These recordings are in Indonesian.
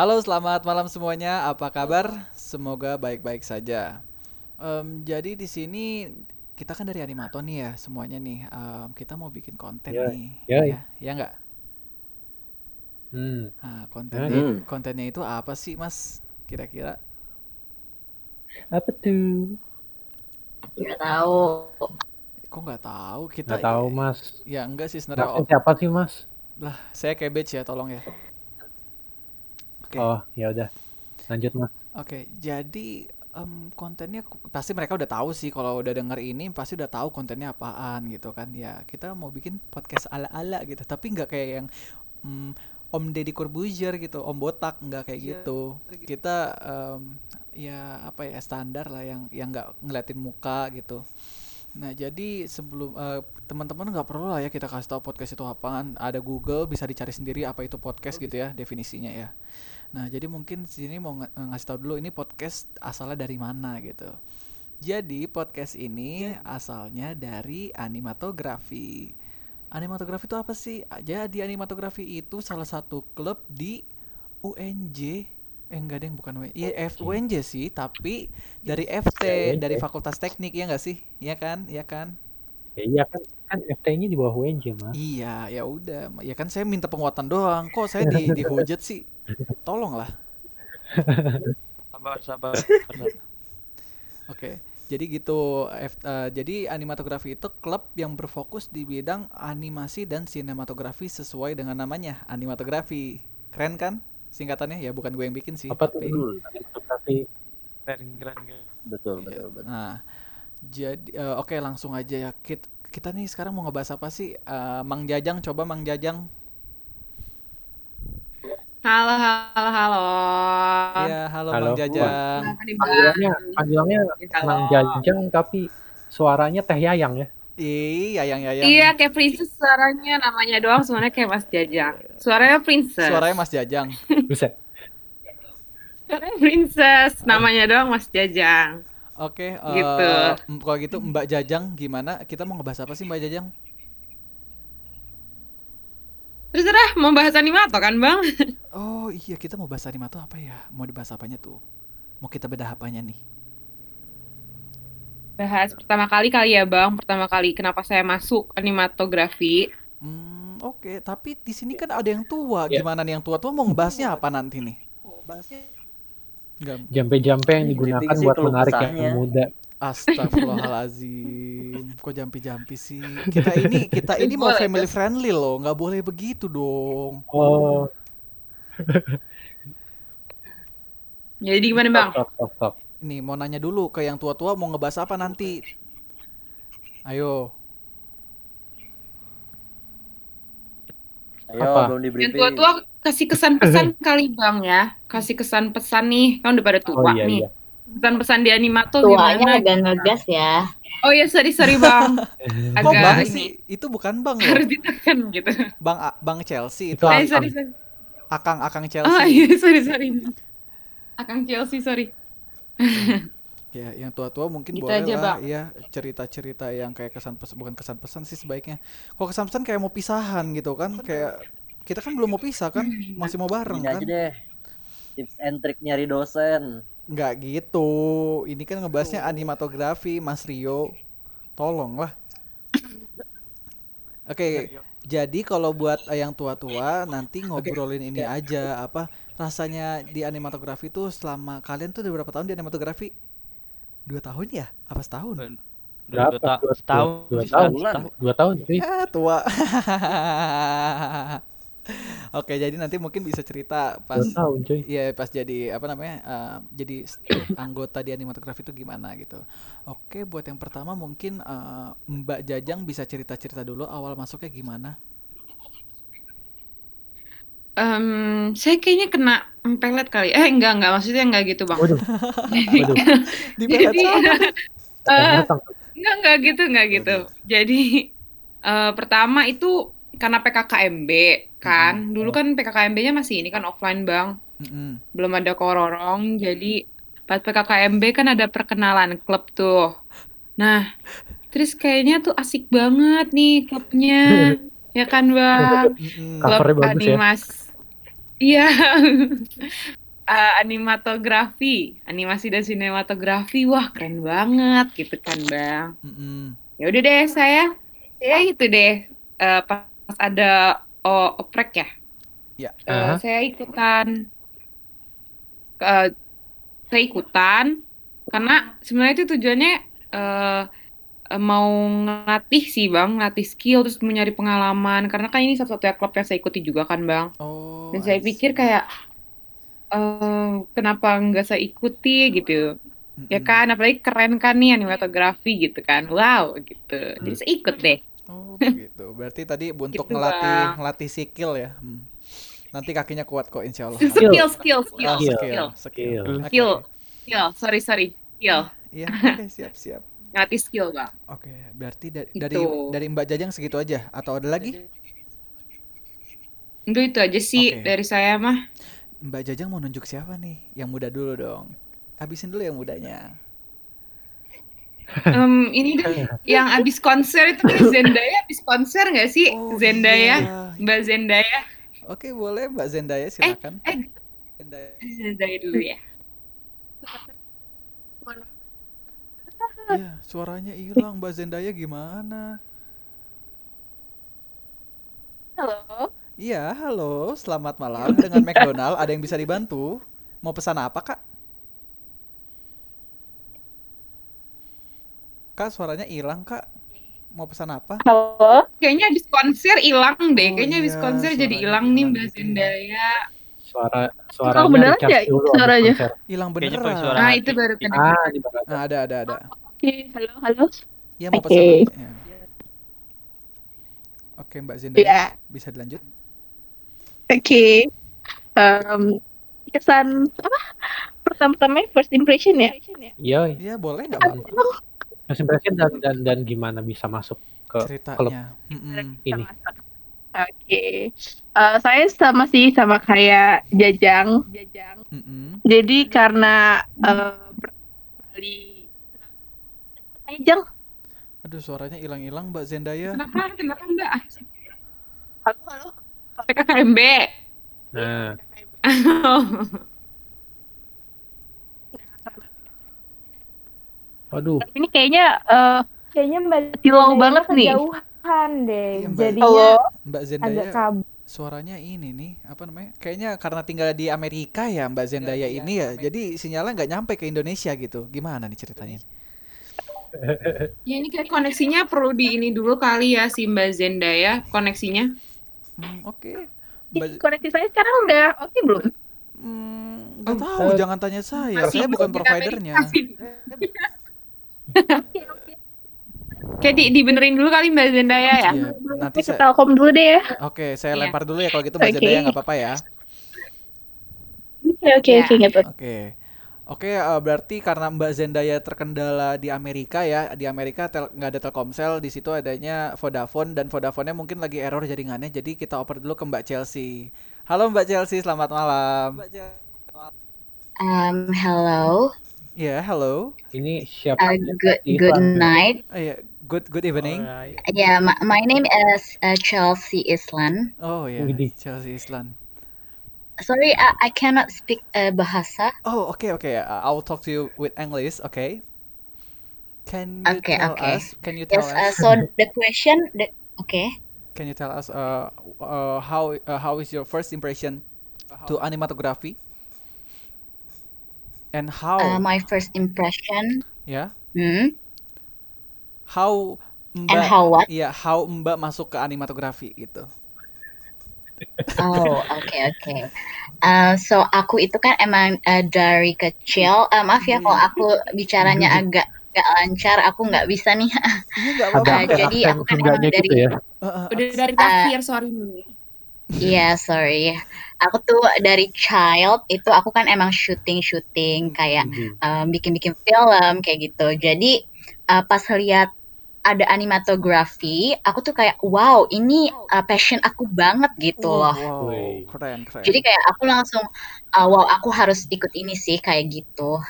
Halo, selamat malam semuanya. Apa kabar? Semoga baik-baik saja. Em, jadi di sini kita kan dari animator nih ya semuanya nih. Em, kita mau bikin konten Ya, nih, ya, ya, ya nggak? hmm, Nah, nah kontennya nih, Hmm, kontennya itu apa sih, Mas? Kira-kira? apa tuh? nggak tahu. Kok nggak tahu? Kita Nggak tahu mas. ya enggak sih sebenarnya. Siapa sih mas? lah, saya cabbage ya, tolong ya. Oke. Oh ya udah, lanjut mas. Oke, jadi em, kontennya pasti mereka udah tahu sih kalau udah denger ini pasti udah tahu kontennya apaan gitu kan. Ya, kita mau bikin podcast ala-ala gitu, tapi nggak kayak yang mm, Om Deddy Corbuzier gitu, Om Botak nggak kayak gitu. Kita em, ya apa ya standar lah yang yang nggak ngeliatin muka gitu. Nah, jadi sebelum eh, teman-teman nggak perlu lah ya kita kasih tahu podcast itu apaan. Ada Google bisa dicari sendiri apa itu podcast gitu ya definisinya ya. Nah, jadi mungkin sini mau nge- ngasih tahu dulu ini podcast asalnya dari mana gitu. Jadi podcast ini asalnya dari animatografi. Animatografi itu apa sih? Jadi animatografi itu salah satu klub di UNJ. Eh enggak deh, bukan UNJ. Iya, F UNJ sih, tapi dari FT, dari. Fakultas Teknik ya enggak sih? Iya kan? Iya kan? Ya iya kan, kan FT-nya di bawah UNJ mas. Iya, ya udah. Ya kan saya minta penguatan doang. Kok saya di dihujat sih? Tolonglah. Sabar, sabar. sabar. Oke, jadi gitu. F- eh, jadi animatografi itu klub yang berfokus di bidang animasi dan sinematografi sesuai dengan namanya, animatografi. Keren kan? Singkatannya ya bukan gue yang bikin sih, Apa tapi Betul, fotografi? Keren, keren, keren. betul, betul, betul. Nah, jadi eh, oke langsung aja ya. Kita, kita nih sekarang mau ngebahas apa sih? Eh, Mang Jajang, coba Mang Jajang. Halo, halo, halo. Iya, halo Halo. Mang Jajang. Bang? Panggilannya, panggilannya Halo. Mang Jajang tapi suaranya Teh Yayang ya. Ih, Yayang Yayang. Iya, kayak princess suaranya namanya doang sebenarnya kayak Mas Jajang. Suaranya princess. Suaranya Mas Jajang. Buset. Suaranya princess, namanya doang Mas Jajang. Oke, Gitu. eh, m- kalau gitu Mbak Jajang gimana? Kita mau ngebahas apa sih Mbak Jajang? Terserah mau bahas animator kan, Bang? Oh iya kita mau bahas anime tuh apa ya? Mau dibahas apanya tuh? Mau kita bedah apanya nih? Bahas pertama kali kali ya, Bang. Pertama kali kenapa saya masuk animatografi. Hmm oke. Tapi di sini kan ada yang tua. Ya. Gimana nih yang tua tuh mau ngebahasnya apa nanti nih? Enggak. Jampe-jampe yang digunakan buat menarik yang muda. Astagfirullahalazim. Kok jampi-jampi sih? Kita ini kita ini mau family friendly loh. nggak boleh begitu dong. Oh, Jadi gimana, Bang? stop, stop, stop. Nih mau nanya dulu ke yang tua-tua mau ngebahas apa nanti? Ayo. Ayo, Apa? belum di Yang tua-tua kasih kesan-pesan kali, Bang ya. Kasih kesan pesan nih, kan udah pada Oh tua iya nih. iya. Pesan-pesan di animator Tuanya gimana? agak ngegas ya. Oh iya, sorry, sorry, Bang. Kok Agak bang ini sih? Itu bukan bang harus ditekan gitu. Bang Bang Chelsea itu Eh, sorry, sorry. Akang Akang Oh Chelsea. iya, sorry, sorry. Akang Chelsea, sorry. Ya, yang tua-tua mungkin Gitu boleh aja, lah, Bang. ya cerita-cerita yang kayak kesan pesan bukan kesan pesan sih sebaiknya. Kalau kesan pesan kayak mau pisahan gitu kan, kayak kita kan belum mau pisah kan, masih mau bareng Ini aja kan? deh. Tips and trick nyari dosen. Nggak gitu. Ini kan ngebahasnya animatografi, Mas Rio. Tolong lah. Oke, jadi kalau buat yang tua-tua nanti ngobrolin ini aja apa rasanya di animatografi tuh selama kalian tuh udah berapa tahun di animatografi? Dua tahun ya? Apa setahun? Dua, Berapa? dua, Dua- setahun, dua sih, tahun. Dua tahun cuy. Ah, tua. Oke, jadi nanti mungkin bisa cerita pas Dua tahun cuy. Iya pas jadi apa namanya eh, jadi anggota di animatografi itu gimana gitu. Oke buat yang pertama mungkin eh, Mbak Jajang bisa cerita-cerita dulu awal masuknya gimana? Em, saya kayaknya kena pelet kali. Eh, enggak, enggak. Maksudnya enggak gitu, Bang. Waduh, waduh. Di Jadi, Datang. enggak, enggak gitu, enggak gitu. Jadi, eh, pertama itu karena PKKMB, kan. Dulu kan PKKMB-nya masih ini kan offline, Bang. Mm-mm. Belum ada kororong. Jadi, pas PKKMB kan ada perkenalan klub tuh. Nah, terus kayaknya tuh asik banget nih klubnya. Ya kan, Bang? Mm-mm. Klub bagus ya. animas Iya. Eh, animatografi, animasi dan sinematografi, wah keren banget gitu kan bang. Mm-mm. Ya udah deh saya, saya itu deh eh, pas ada o- oprek ya, Ya. eh, Aha. saya ikutan, eh, saya ikutan karena sebenarnya itu tujuannya eh, eh, mau ngelatih sih bang, ngelatih skill terus mau nyari pengalaman. Karena kan ini satu-satunya klub yang saya ikuti juga kan bang. Oh, Dan saya pikir kayak eh kenapa nggak saya ikuti gitu. Ya kan apalagi keren kan nih animatografi gitu kan. Wow gitu. Jadi saya ikut deh Oh, begitu. Berarti tadi untuk Gitu, ngelatih ngelatih skill ya. Hmm. Nanti kakinya kuat kok insya Allah. skill skill skill Oh, Skill. skill skill, skill. Skill. Oke, Skill. skill sorry sorry skill Iya, oke, siap, siap. ngelatih skill bang Oke, berarti dari Gitu. dari dari Mbak Jajang segitu aja atau ada lagi? itu itu aja sih Oke. dari saya mah Mbak Jajang mau nunjuk siapa nih? Yang muda dulu dong. Habisin dulu yang mudanya. Em, ini deh yang abis konser itu kan Zendaya abis konser nggak sih Oh, Zendaya iya. Mbak Zendaya Oke, boleh Mbak Zendaya silakan. eh Zendaya. Zendaya dulu ya Ya, suaranya hilang Mbak Zendaya gimana? Halo. Iya, halo, selamat malam dengan McDonald. Ada yang bisa dibantu? Mau pesan apa, Kak? Kak, suaranya hilang, Kak. Mau pesan apa? Halo. kayaknya abis konser hilang deh Oh kayaknya abis iya, konser jadi hilang nih Mbak gitu ya. Zendaya Suara suaranya beneran recharge ya habis suaranya? Hilang beneran. suara nah itu baru kena Ah? Nah, ada, ada, ada. Oke, halo, halo. Iya, mau Oke. pesan. Ya. Oke, Mbak Zendaya, Ya, bisa dilanjut? oke. Em, kesan apa? Pertama-tama first impression ya? Iya, Iya, boleh nggak, impression dan, dan dan gimana bisa masuk ke Ceritanya. Mm-mm. ini. Oke. Eh, saya sama sih sama kayak Jajang. Jajang. Mm-mm. Jadi karena eh kali Jajang. Aduh, suaranya hilang-hilang Mbak Zendaya. kenapa kenapa Mbak Halo, halo. PKKMB Nah, waduh, Ini kayaknya eh Kayaknya Mbak Silau Zendaya banget nih. kejauhan deh. Iya, Mbak. Jadinya Halo. Mbak agak Zendaya kabur. suaranya ini nih, apa namanya? Kayaknya karena tinggal di Amerika ya Mbak Zendaya ini ya. Jadi sinyalnya nggak nyampe ke Indonesia gitu. Gimana nih ceritanya? ya ini kayak koneksinya perlu di ini dulu kali ya si Mbak Zendaya koneksinya Hmm, oke. Ih, Mbak koneksi saya sekarang udah oke belum? Hmm, Oh, tahu, jangan tanya saya. Masih Saya bukan providernya. Kayak di dibenerin dulu kali Mbak Zendaya ya Iya, nanti Oke, saya Telkom dulu deh ya. Oke, saya Iya. lempar dulu ya kalau gitu Mbak Oke. Zendaya nggak apa-apa ya. Oke, oke, Ya. oke. Oke. Oke, eh, berarti karena Mbak Zendaya terkendala di Amerika ya, di Amerika tel- nggak ada Telkomsel, di situ adanya Vodafone dan Vodafone-nya mungkin lagi error jaringannya, jadi kita oper dulu ke Mbak Chelsea. Halo Mbak Chelsea, selamat malam. Um, hello. Ya, halo. ini siapa? Uh, good good night. Oh ya, good good evening. Alright. Yeah, my, my name is uh, Chelsea Islan. Oh ya, Widih. Chelsea Islan. Sorry, I, I cannot speak uh, bahasa. Oh, oke oke. Uh, I will talk to you with English, okay? Can you Okay, tell okay. us? Can you tell Yes. Uh, us? so the question, the okay. Can you tell us uh, uh how uh, how is your first impression to animatography? And how Uh, my first impression. ya? Hmm. How And Mbak how what? Iya, how Mbak masuk ke animatografi gitu. Oh, oke oke. Uh, so aku itu kan emang uh, dari kecil. Uh, maaf ya kalau aku bicaranya agak gak lancar. Aku nggak bisa nih. Uh, jadi aku kan emang dari gitu ya. Eh, eh, udah dari Uh, kafir sorry nih Iya, sorry. Aku tuh dari child itu aku kan emang syuting-syuting kayak Widih. um, bikin-bikin film kayak gitu. Jadi uh, pas lihat ada animatografi, aku tuh kayak wow, ini uh, passion aku banget gitu Wow, loh. wow, Wih. keren keren. Jadi kayak aku langsung uh, wow, aku harus ikut ini sih kayak gitu.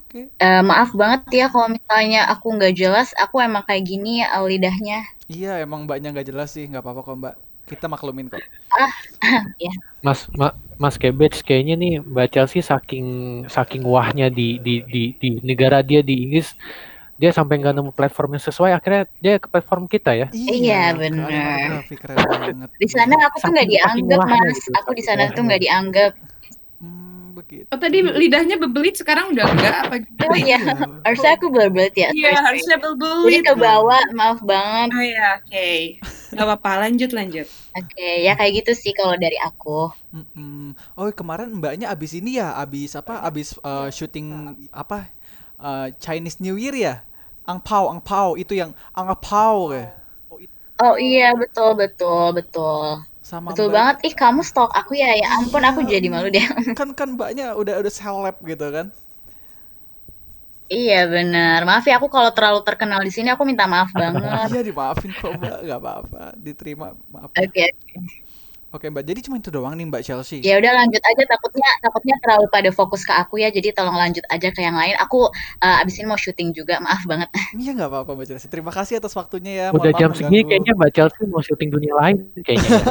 Oke. Eh, maaf banget ya kalau misalnya aku nggak jelas, aku emang kayak gini uh, lidahnya. Iya, emang Mbaknya nggak jelas sih, nggak apa-apa kok Mbak. Kita maklumin kok. Mas Ma- Mas Cabbage kayaknya nih Mbak Chelsea saking saking wahnya di di di di negara dia di Inggris dia sampai nggak nemu platform yang sesuai akhirnya dia ke platform kita ya. Iya, keren banget. Di sana aku tuh nggak dianggap, Mas. gitu, Aku di sana tuh nggak dianggap. Begitu. Oh tadi lidahnya bebelit sekarang udah enggak apa gitu? Oh iya, harusnya aku berbelit ya. Iya harusnya. Jadi bebelit. ke bawah, maaf banget. Oh ya oke. Gak apa-apa lanjut lanjut. Oke, ya kayak gitu sih kalau dari aku. Mm-mm. Oh kemarin mbaknya abis ini ya, abis apa? Abis eh, syuting apa? eh, Chinese New Year ya? Angpau, angpau itu yang angpau ya. Oh iya, betul, betul, betul. Sama Betul mbak- banget. Ih, kamu stok aku ya. Ya ampun, aku jadi malu deh. Kan kan mbaknya udah udah seleb gitu kan? Iya, bener. Maaf ya, aku kalau terlalu terkenal di sini, aku minta maaf banget. Iya dimaafin kok mbak, nggak apa-apa, diterima maaf. Oke, Oke mbak, jadi cuma itu doang nih mbak Chelsea. ya udah lanjut aja. Takutnya, takutnya terlalu pada fokus ke aku ya. Jadi tolong lanjut aja ke yang lain. Aku eh, abis ini mau syuting juga. Maaf banget. Iya nggak apa-apa mbak Chelsea. Terima kasih atas waktunya ya. Udah Mohon jam segini kayaknya Mbak Chelsea mau syuting dunia lain kayaknya. ya.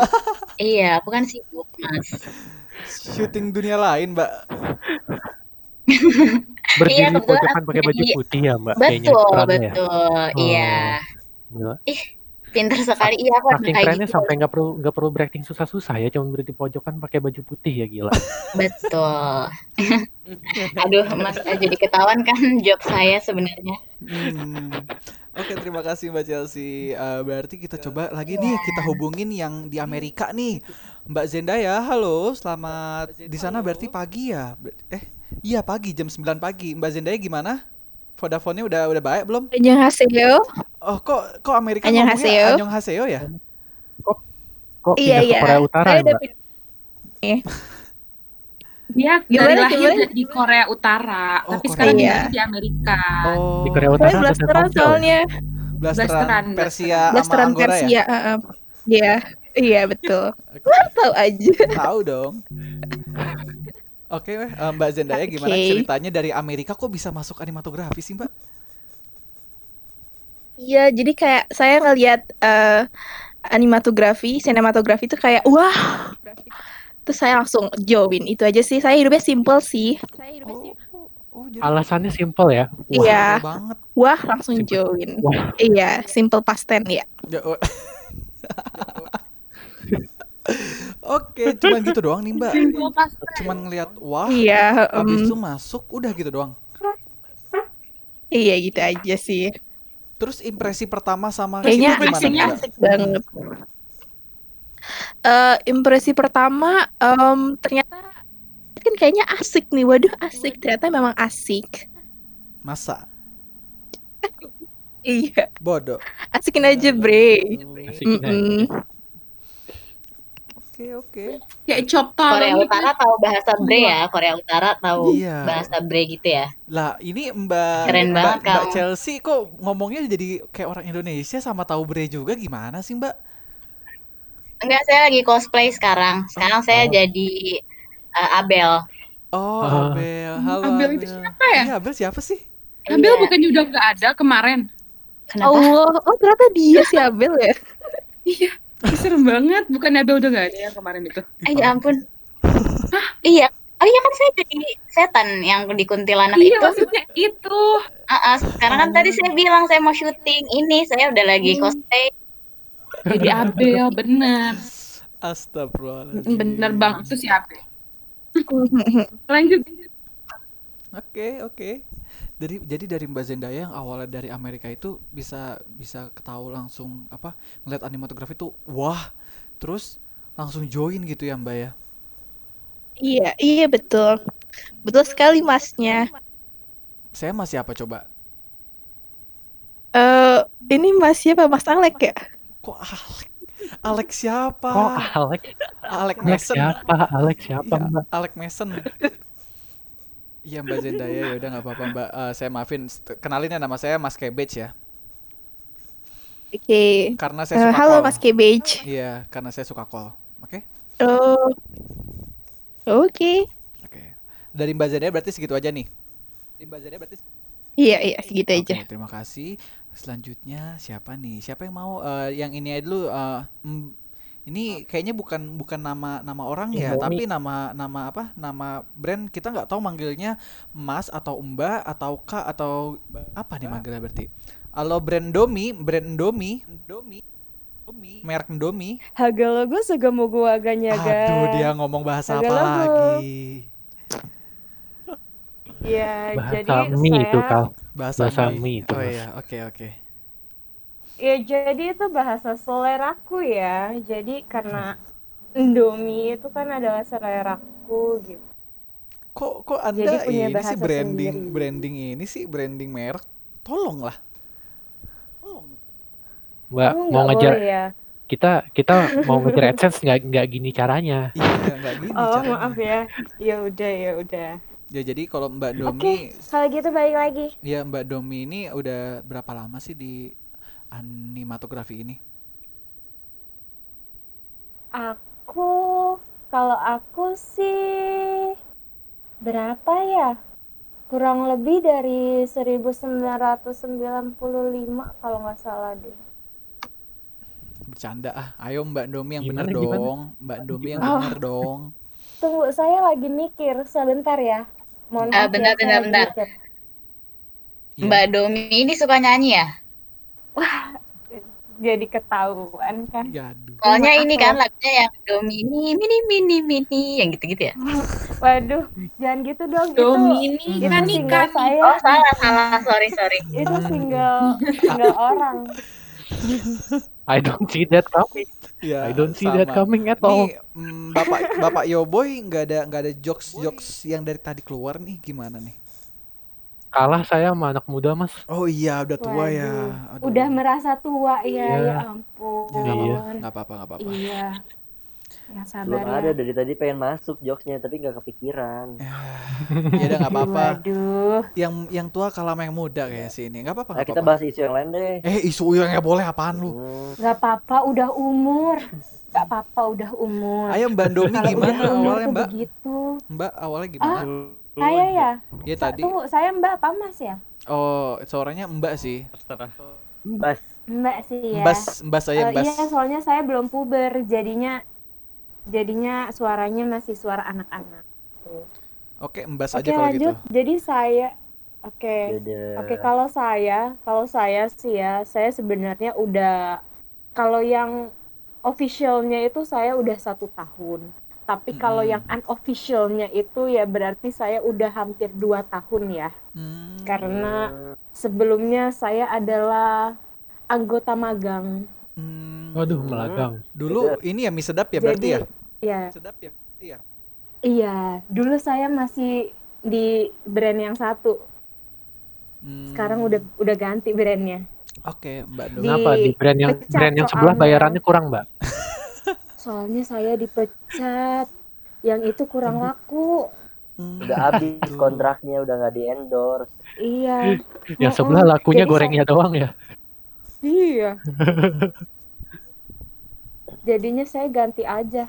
Iya, aku kan sibuk, Mas. syuting dunia lain mbak. Berdiri Iya, di kebetulan pojokan pakai baju putih ya Mbak kayaknya Betul, ya. betul. Iya. Gila. Pinter sekali. Iya, aku Saking kayak kerennya gitu. sampai nggak perlu nggak perlu berakting susah-susah ya, cuma berdiri di pojokan pakai baju putih ya gila. Betul. Aduh, Mas, jadi ketahuan kan job saya sebenarnya. Hmm. Oke terima kasih mbak Chelsea. Eh, berarti kita coba lagi nih kita hubungin yang di Amerika nih. Mbak Zendaya, halo, selamat di sana berarti pagi ya? Eh, iya pagi jam 9 pagi. Mbak Zendaya gimana? Vodafone-nya udah udah baik belum? Annyeonghaseyo. Oh, kok kok Amerika Annyeonghaseyo. ngomongnya Annyeonghaseyo ya? Kok Iya, pindah ke iya. Korea Utara Saya ya, udah Mbak? pindah. Dia dari Gimana, lahir gimana? di Korea Utara, Oh, tapi Korea. sekarang Iya. tinggal di Amerika. Oh, Di Korea Utara ada blasteran ya? soalnya. blasteran Blasteran, Persia sama Blasteran Anggora ya? Persia. heeh. Iya. Iya, betul. Wah, tahu aja. Tahu dong. Oke, eh, Mbak Zendaya gimana Oke. ceritanya dari Amerika kok bisa masuk animatografi sih, Mbak? Iya, jadi kayak saya ngelihat eh, animatografi, sinematografi itu kayak wah. Terus saya langsung join. Itu aja sih. Saya hidupnya simple sih. Saya hidupnya Oh, simple. oh jadi Alasannya simple ya. Wah, Iya. banget. Wah, langsung Simple. join. Wah. Iya, simple past tense ya. Ya, oh. Oke, cuman gitu doang nih, Mbak. Cuman ngelihat wah, Iya, habis em, itu masuk, udah gitu doang. iya gitu aja sih. Terus impresi pertama sama Kayaknya asik asik banget. Eh impresi pertama em, ternyata kan kayaknya asik nih. Waduh, asik. Ternyata memang asik. Masa? Iya, Bodoh. asikin aja, Bre. Asikin aja. Mm-mm. Oke, oke. Kayak chop Korea Utara tahu bahasa bre ya. Korea Utara tahu Iya. bahasa bre gitu ya. Lah, ini Mbak Keren Mbak, banget Mbak kamu. Chelsea kok ngomongnya jadi kayak orang Indonesia sama tahu bre juga gimana sih, Mbak? Enggak, saya lagi cosplay sekarang. Sekarang saya Oh. jadi eh, Abel. Oh, Ah. Abel. Halo, Abel itu siapa ya? Iya, Abel siapa sih? Abel Iya. bukannya udah nggak ada kemarin? Kenapa? Allah, oh ternyata dia si Abel ya. Iya, serem banget. Bukan Abel udah nggak ada yang kemarin itu. Eh, ya ampun. iya. Oh iya kan saya jadi setan yang di kuntilanak iya, itu. maksudnya itu. Ah, ah, sekarang kan tadi saya bilang saya mau syuting ini, saya udah lagi Hmm. cosplay. Jadi Abel, bener. Astagfirullahaladzim. Bener banget itu si Abel. Lanjut. Oke, oke. Dari jadi dari Mbak Zendaya yang awalnya dari Amerika itu bisa bisa ketahui langsung apa ngeliat animatografi itu wah, terus langsung join gitu ya Mbak ya. Iya, iya betul. Betul sekali masnya. Saya masih apa coba? Eh, ini Mas siapa? Mas Alek ya? Kok Alex? Alex siapa? Oh, Alex. Alex Alex Mason. siapa? Alex siapa, Iya, Mbak? Alex Mason. Iya Mbak Zendaya ya udah nggak apa-apa Mbak. Eh, saya maafin. Kenalin ya nama saya Mas Cabbage ya. Oke. Karena saya Eh, suka halo call. Mas Cabbage. Iya, karena saya suka call. Oke? Oh. Oke. Oke. Dari Mbak Zendaya berarti segitu aja nih. Dari Mbak Zendaya berarti Iya, iya, segitu aja. Oke, terima kasih. Selanjutnya siapa nih? Siapa yang mau eh, yang ini aja dulu eh, M- Ini kayaknya bukan bukan nama nama orang ya, Indomie. tapi nama nama apa? Nama brand kita nggak tahu manggilnya Mas atau Mbak atau Kak atau apa nih manggilnya berarti? Kalau brand Domi, brand Indomie, Indomie, Indomie, merek Indomie. Hagalogo segamogo aganya Aduh, dia ngomong bahasa apa Hagalogo. lagi? Ya, Bahasa jadi mie saya itu kal. Bahasa, Bahasa mie. mie itu, Oh iya, oke oke. ya jadi itu bahasa seleraku ya. Jadi karena Indomie itu kan adalah seleraku gitu. Kok kok Jadi Anda punya ini sih branding sendiri. branding ini sih branding merek? Tolonglah. Tolong. Mbak Kamu mau ngejar boleh ya. kita kita mau ngejar AdSense nggak nggak gini caranya. Iya, nggak gini Oh, caranya. maaf ya. Ya udah, ya udah. Ya jadi kalau Mbak Oke, Domi, kalau gitu balik lagi. ya Mbak Domi ini udah berapa lama sih di animatografi ini? Aku kalau aku sih berapa ya? Kurang lebih dari 1995 kalau nggak salah deh. Bercanda ah. Ayo Mbak Domi yang gimana? dong. Mbak Domi yang Gimana? bener dong. Tunggu, saya lagi mikir sebentar ya. Mohon Ah, maaf bentar, ya, bentar, bentar. Iya. Mbak Domi ini suka nyanyi ya? Jadi ketahuan kan. Ya aduh. Soalnya ini ya. kan lagunya yang Domi ini mini mini mini yang gitu-gitu ya. Waduh, jangan gitu dong. Domini itu, itu kan single ikan. saya. Oh salah salah sorry sorry. Itu single single orang. I don't see that coming. Ya, I don't see that sama. coming at all. Nih, mm, Bapak Bapak Yoboy nggak ada nggak ada jokes jokes yang dari tadi keluar nih gimana nih? Kalah saya sama anak muda mas. Oh iya udah tua ya. Waduh, Aduh. Udah merasa tua ya, Iya. ya ampun. Ya, nggak Iya. apa-apa, nggak apa-apa, nggak Iya. Yang Belum sabar ada ya. dari tadi pengen masuk jokesnya tapi nggak kepikiran. Ya udah nggak apa-apa. Waduh. Yang yang tua kalah sama yang muda kayak sini. Nggak apa-apa, Nah, nggak kita apa-apa. bahas isu yang lain deh. Eh isu yang nggak boleh apaan lu? Hmm, Gak apa-apa, udah umur. Gak apa-apa, udah umur. Ayo Mbak Domi gimana awalnya Mbak? begitu. Mbak awalnya gimana? Saya ya? Ya Sa- tadi. Tunggu, saya mbak apa mas ya? Oh suaranya Mbak sih. Terserah. Bas. Mbak sih ya. Mbas Mbas saya Eh, Mbas. iya, soalnya saya belum puber, jadinya jadinya suaranya masih suara anak-anak. Oke Mbas Oke aja kalau gitu. lanjut. Jadi saya, oke, Dadah. oke kalau saya, kalau saya sih ya, saya sebenarnya udah kalau yang officialnya itu saya udah satu tahun. Tapi kalau Mm-mm. yang unofficialnya itu ya berarti saya udah hampir dua tahun ya. Hmm. Karena Hmm, sebelumnya saya adalah anggota magang. Hmm. Waduh melagang. Dulu ini ya mie sedap ya berarti Jadi, ya? ya, Sedap ya? Iya. iya. Dulu saya masih di brand yang satu. Hmm. Sekarang udah udah ganti brandnya. Oke Mbak Domi. Di- Kenapa di brand yang brand yang sebelah soalnya. bayarannya kurang mbak? Soalnya saya dipecat. Yang itu kurang laku. Hmm, udah habis kontraknya udah nggak di endorse. Iya. Yang sebelah lakunya Jadi gorengnya doang ya. Iya. Jadinya saya ganti aja.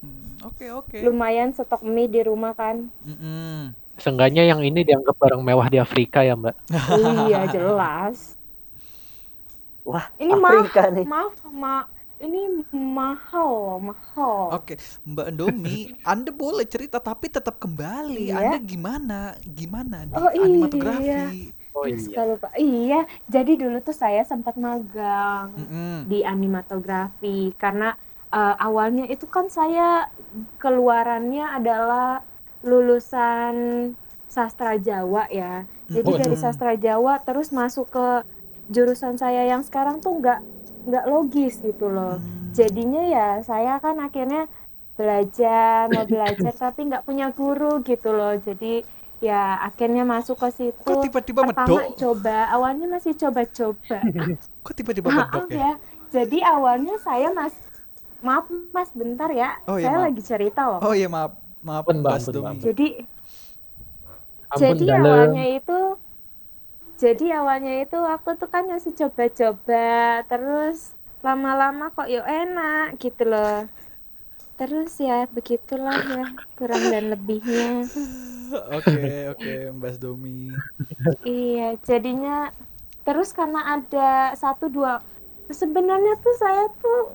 Hmm, Oke oke. Lumayan stok mie di rumah kan. Mm-mm. Seenggaknya yang ini dianggap barang mewah di Afrika ya mbak. iya, jelas. Wah, Ini mahal, Afrika nih. maaf, ma ini mahal, loh, mahal. Oke, Mbak Domi, Anda boleh cerita tapi tetap kembali. Iya. Anda gimana? Gimana di Oh, iya. Oh Suka lupa. Iya, jadi dulu tuh saya sempat magang Mm-mm. di animatografi karena eh, awalnya itu kan saya keluarannya adalah lulusan sastra Jawa ya. Jadi Waduh. dari sastra Jawa terus masuk ke jurusan saya yang sekarang tuh nggak nggak logis gitu loh. Hmm. Jadinya ya saya kan akhirnya belajar mau belajar tapi nggak punya guru gitu loh. Jadi ya akhirnya masuk ke situ. Kok tiba-tiba Pertama medok? coba, awalnya masih coba-coba. Kok tiba-tiba medok ya? ya. Jadi awalnya saya mas, maaf mas bentar ya, Oh, iya, saya maaf. lagi cerita loh. Oh iya maaf, maaf Ampun, Mbak ampun. Mbak. Jadi Ampun jadi dalem. awalnya itu, jadi awalnya itu aku tuh kan masih coba-coba, terus lama-lama kok yuk enak gitu loh. Terus ya begitulah ya kurang dan lebihnya. Oke oke Mbak Domi. Iya, jadinya terus karena ada satu dua sebenarnya tuh saya tuh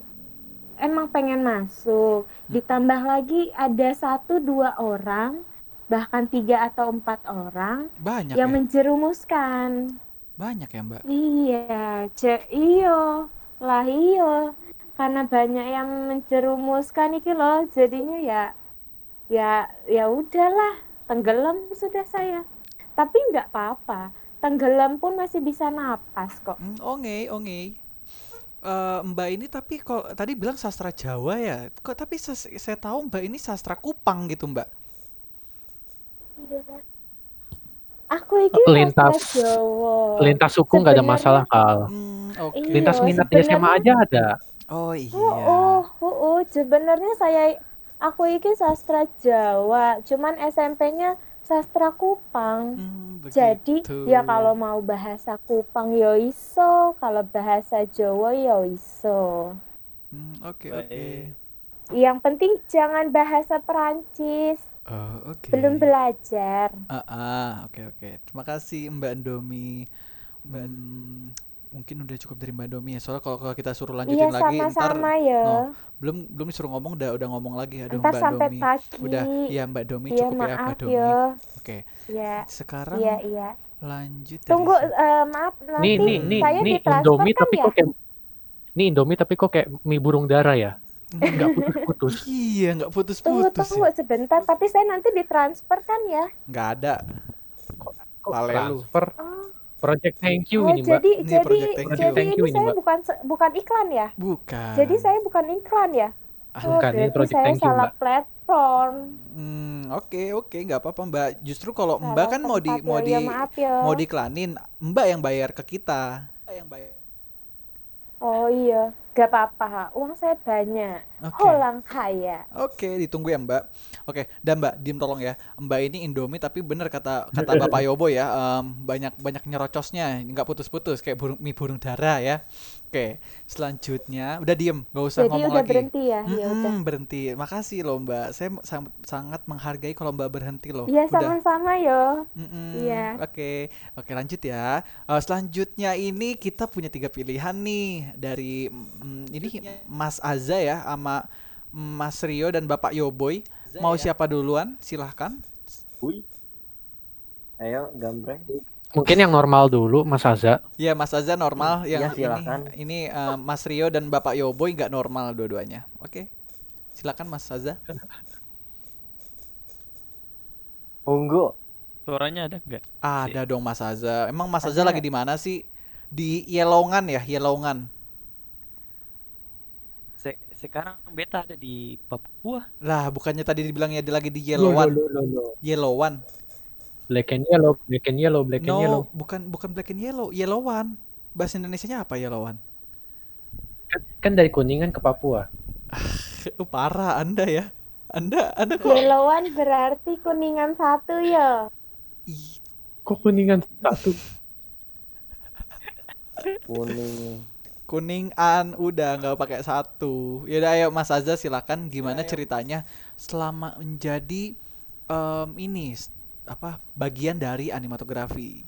emang pengen masuk. Ditambah lagi ada satu dua orang, bahkan tiga atau empat orang Banyak yang ya? menjerumuskan. Banyak ya, Mbak? Iya, ce iyo, lah iyo. Karena banyak yang menjerumuskan iki loh, jadinya ya ya ya udahlah, tenggelam sudah saya. Tapi nggak apa-apa, tenggelam pun masih bisa napas kok. Hmm, onge, onge. Eh, Mbak ini tapi kok tadi bilang sastra Jawa ya? Kok tapi ses- saya tahu Mbak ini sastra Kupang gitu, Mbak. Aku iki Lintas sastra Jawa. lintas suku nggak ada masalah kal. Hmm, oke. Iya, Lintas minat di SMA sebenarnya- aja ada. Oh iya. Oh, oh, oh, oh, sebenarnya saya aku iki sastra Jawa, cuman SMP-nya sastra Kupang. Hmm, Jadi ya kalau mau bahasa Kupang yo iso, kalau bahasa Jawa yo iso. Hmm, oke, oke. Yang penting jangan bahasa Perancis. Oh, oke. Belum belajar. Ah, ah, oke, oke. Terima kasih Mbak Domi. Hmm, mungkin udah cukup dari Mbak Domi ya. Soalnya kalau kalau kita suruh lanjutin Iya lagi ntar sama-sama ya. no, belum belum disuruh ngomong udah udah ngomong lagi aduh Ntar Mbak sampai Domi. pagi. Udah, ya Mbak Domi Iya, cukup ya Mbak Domi. ya. Oke. Iya. Sekarang Iya, iya. lanjut dari Tunggu eh, maaf nanti Nih nih nih saya nih ditransfer Indomie kan tapi ya? kok kayak nih Indomie tapi kok kayak mie burung dara ya? Nggak putus-putus. Iya, nggak Tunggu putus-putus tunggu ya. sebentar, tapi saya nanti ditransfer kan ya? Nggak ada. Kok lu. transfer? Oh, Project thank you oh ini mbak. jadi Ini jadi project thank jadi you. Thank you ini ini, saya Mbak. bukan bukan iklan ya? Bukan. Jadi saya bukan iklan ya? Ah, Oh, Bukan, ini project saya thank you salah mbak. platform. Hmm, oke oke nggak apa-apa Mbak. Justru kalau Salah Mbak kan mau di mau ya, di ya maaf ya. mau diklanin, Mbak yang bayar ke kita. Mbak yang bayar. Oh iya, gak apa-apa. Uang saya banyak. Oke. Holang kaya. Oke, ditunggu ya Mbak. Oke, dan Mbak, diem tolong ya. Mbak ini Indomie tapi bener kata kata Bapak Yobo ya, em, banyak banyak nyerocosnya, nggak putus-putus kayak burung mie burung dara ya. Oke, selanjutnya udah diem, nggak usah Jadi ngomong udah lagi. berhenti ya? Ya udah. Berhenti. Makasih loh Mbak. Saya sangat sangat menghargai kalau Mbak berhenti loh. Iya sama-sama yo. Iya. Oke, oke lanjut ya. Eh, selanjutnya ini kita punya tiga pilihan nih dari mm, ini Mas Aza ya, sama Mas Rio dan Bapak Yoboy. Mau siapa duluan? Silahkan. Wih. Ayo gambreng. Mungkin yang normal dulu Mas Aza. Ya Mas Aza normal, yang Iya, ini silakan. ini eh, Mas Rio dan Bapak Yoboy nggak normal dua-duanya. Oke, silakan Mas Aza. Monggo. Suaranya ada nggak? Ada dong Mas Aza. Emang Mas Aza Ada. lagi di mana sih? Di Yelongan ya, Yelongan. Se- sekarang beta ada di Papua. Lah, bukannya tadi dibilangnya dia lagi di Loh, Yellowan. loh, loh, loh. Yellowan. Black and yellow, black and yellow, black and No, yellow. bukan bukan black and yellow, yellowan. Bahasa Indonesianya apa yellowan? Kan, kan dari Kuningan ke Papua. Oh, parah Anda ya. Anda Anda kok Yellowan berarti kuningan satu ya. Ih, Kok Kuningan satu? Kuning. Kuning an udah nggak pakai satu. Ya udah ayo Mas Azza silakan gimana ceritanya selama menjadi em, ini apa bagian dari animatografi.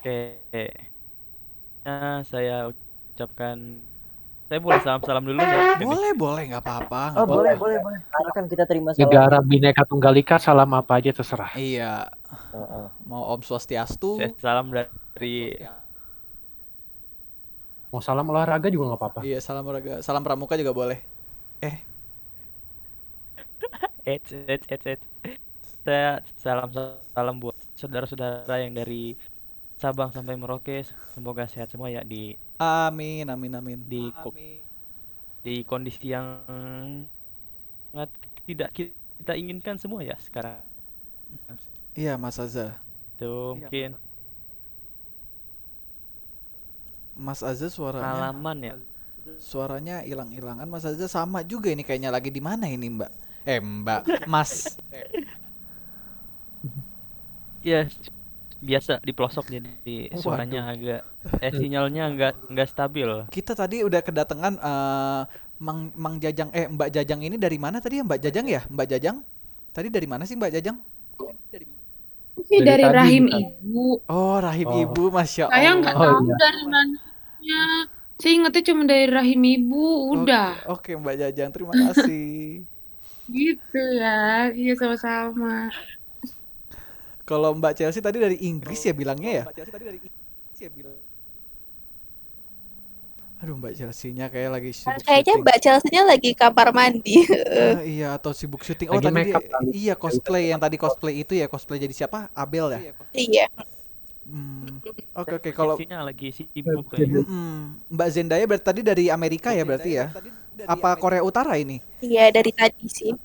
Oke. Nah, saya ucapkan saya boleh salam-salam dulu ya. Boleh, boleh nggak apa-apa, Oh boleh boleh boleh. Silakan kita terima salam. Negara Bhinneka Tunggal Ika, salam apa aja terserah. Iya, Heeh. mau Om Swastiastu. Saya salam dari Mau salam olahraga juga nggak apa-apa. Iya, salam olahraga, salam pramuka juga boleh. Eh, Eits, eits, eits, eits. Saya salam salam buat saudara-saudara yang dari Sabang sampai Merauke. Semoga sehat semua ya di amin, amin, amin. di ko- di kondisi yang sangat tidak kita inginkan semua ya sekarang. Iya, Mas Azza. Itu mungkin Mas Azza suaranya pengalaman ya. suaranya hilang-hilangan. Mas Azza sama juga ini kayaknya lagi di mana ini, Mbak? Eh, Mbak, Mas. Ya biasa di pelosok jadi suaranya agak eh sinyalnya enggak enggak stabil. Kita tadi udah kedatangan eh, Mang Mang Jajang eh Mbak Jajang ini dari mana tadi ya Mbak Jajang ya? Mbak Jajang? Tadi dari mana sih Mbak Jajang? Dari dari tadi rahim bukan? ibu. Oh, rahim Oh. ibu, Masya Saya nggak Allah. Oh, tahu iya. dari mananya. Saya ingatnya cuma dari rahim ibu, udah. Oke, oke Mbak Jajang, terima kasih. Gitu ya. Iya sama-sama. Kalau Mbak Chelsea tadi dari Inggris ya bilangnya ya? Aduh Mbak Chelsea-nya kayak lagi sibuk Kayaknya syuting. Mbak Chelsea-nya lagi kamar mandi. Ah, iya atau sibuk syuting. Oh Lagi tadi makeup dia, iya cosplay yang tadi cosplay itu ya cosplay jadi siapa? Abel ya? Iya. Hmm. Oke oke kalau lagi sibuk kayaknya. Mm-mm. Mbak Zendaya berarti tadi dari Amerika ya berarti ya? Apa Korea Utara ini? Iya dari tadi sih.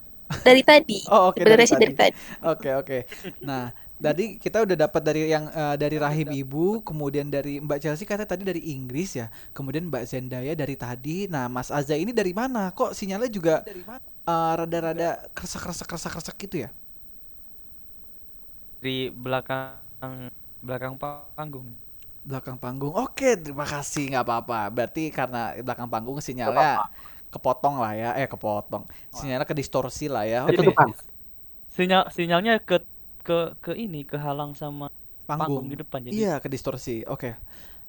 Dari tadi. Oh oke Sebenarnya dari sih dari tadi. Oke oke. Nah tadi kita udah dapat dari yang eh, dari rahim ibu, kemudian dari Mbak Chelsea kata tadi dari Inggris ya, kemudian Mbak Zendaya dari tadi. Nah Mas Azza ini dari mana? Kok sinyalnya juga eh, rada-rada kresek-kresek kresek-kresek gitu ya? Di belakang belakang panggung. Belakang panggung. Oke, terima kasih. nggak apa-apa. Berarti karena belakang panggung sinyalnya kepotong lah ya. Eh, kepotong. Sinyalnya kedistorsi lah ya. Oke. Ketutupan. Sinyal sinyalnya ke ke ke ini kehalang sama panggung Panggung. di depan jadi Iya, kedistorsi. Oke.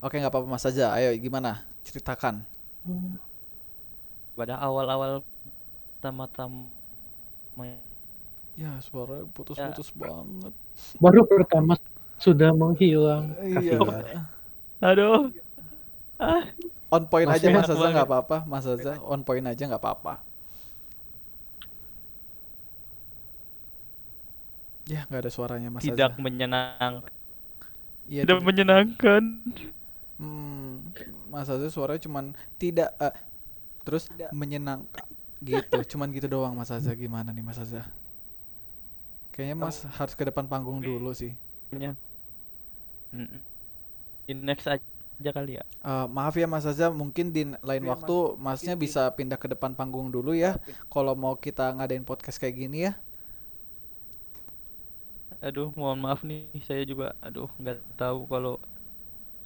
Oke, nggak apa-apa Mas aja. Ayo gimana? Ceritakan. pada awal-awal pertama-tama Ya, suara putus-putus banget. Baru pertama sudah menghilang. Iya. Kasihan. aduh On point aja Mas Aza nggak apa-apa. Mas Aza on point aja nggak apa-apa. Ya, nggak ada suaranya Mas tidak Aza. menyenang Iya, tidak tidak. menyenangkan Hmm, Mas Azza suaranya cuman tidak eh, terus menyenangkan gitu. Cuman gitu doang Mas Azza gimana nih Mas Azza? Kayaknya Mas harus ke depan panggung dulu sih. Nya. Mm-mm. Di next aja kali ya Eh, maaf ya Mas Azza, mungkin di lain waktu Masnya bisa pindah ke depan panggung dulu ya. Kalau mau kita ngadain podcast kayak gini ya. aduh mohon maaf nih saya juga aduh nggak tahu kalau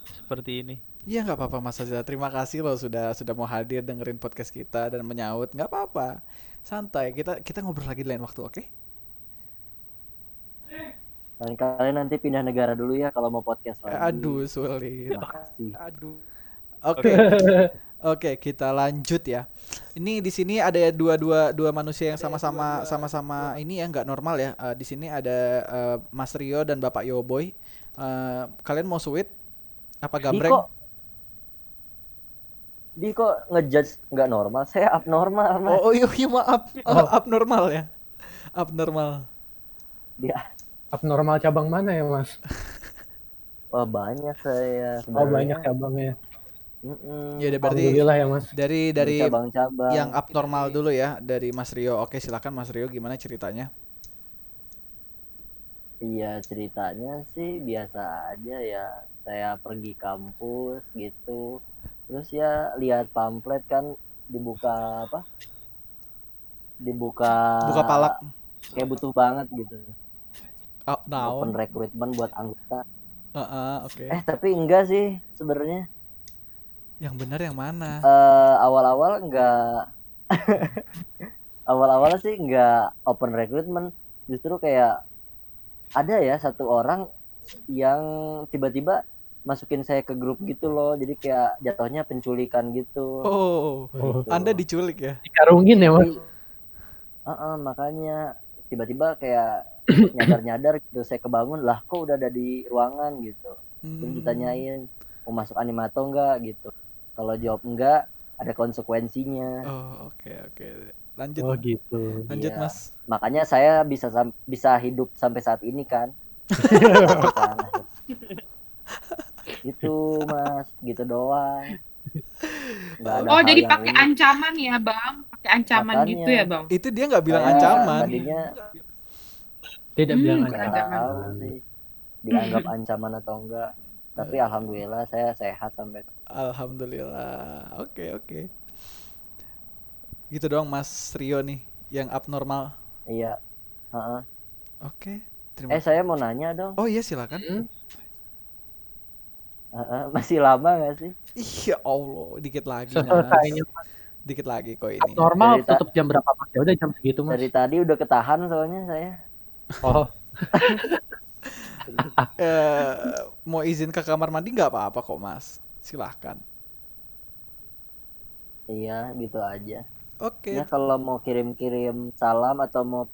seperti ini Iya nggak apa-apa Mas Azza. Terima kasih loh sudah sudah mau hadir dengerin podcast kita dan menyaut. Nggak apa-apa. Santai. Kita kita ngobrol lagi di lain waktu, oke? Dan kalian nanti pindah negara dulu ya kalau mau podcast lagi. Aduh, sulit. Makasih. Aduh. Oke. Oke, kita lanjut ya. Ini di sini ada dua dua dua manusia yang sama-sama sama-sama ini ya nggak normal ya. Eh, di sini ada eh, Mas Rio dan Bapak Yoboy. Eh, kalian mau sweet apa gambreng? kok di kok ngejudge nggak normal? Saya abnormal, Mas. Oh, oh iya, iya maaf. Eh, abnormal ya. Abnormal. Dia Abnormal cabang mana ya mas? wah banyak saya Oh banyak cabangnya. Mm-mm. Ya udah berarti Alhamdulillah ya mas. dari dari cabang-cabang. yang abnormal dulu ya dari Mas Rio. Oke, silakan Mas Rio gimana ceritanya? Iya ceritanya sih biasa aja ya. Saya pergi kampus gitu. Terus ya lihat pamflet kan dibuka apa? Dibuka Buka palak. kayak butuh banget gitu. Oh, Open naon? recruitment buat anggota. Heeh, oke. Eh tapi enggak sih sebenarnya. Yang benar yang mana? Eh awal-awal enggak awal-awal sih enggak open recruitment. Justru kayak ada ya satu orang yang tiba-tiba masukin saya ke grup gitu loh. Jadi kayak jatuhnya penculikan gitu. Oh, Oh, Gitu. Anda diculik ya? dikarungin ya mas. Heeh, makanya tiba-tiba kayak nyadar-nyadar gitu saya kebangun lah kok udah ada di ruangan gitu terus Hmm. ditanyain mau masuk animato enggak gitu kalau jawab enggak ada konsekuensinya Oh, oke oke. Lanjut. Oh gitu. Lanjut, Iya. Mas. makanya saya bisa sam- bisa hidup sampai saat ini kan gitu mas gitu doang Nggak ada Oh, jadi pakai ancaman ya, Bang? Pakai ancaman Makanya. gitu ya, Bang? Itu dia nggak bilang Saya ancaman. tadinya Tidak Hmm, bilang nggak tahu sih dianggap ancaman atau enggak tapi alhamdulillah saya sehat sampai Alhamdulillah. Oke oke. Gitu doang Mas Rio nih yang abnormal. iya Heeh. Oke. Terima eh saya mau nanya dong Oh iya silakan. Hmm? Heeh, masih lama nggak sih Iya Allah, dikit lagi Mas. Selesainya Dikit lagi kok ini. normal Cerita- tutup jam berapa mas? Ya udah jam segitu mas. dari tadi udah ketahan soalnya saya Oh Eh, mau izin ke kamar mandi nggak apa-apa kok Mas. Silahkan. Iya, gitu aja. Oke. Ya kalau mau kirim-kirim salam atau mau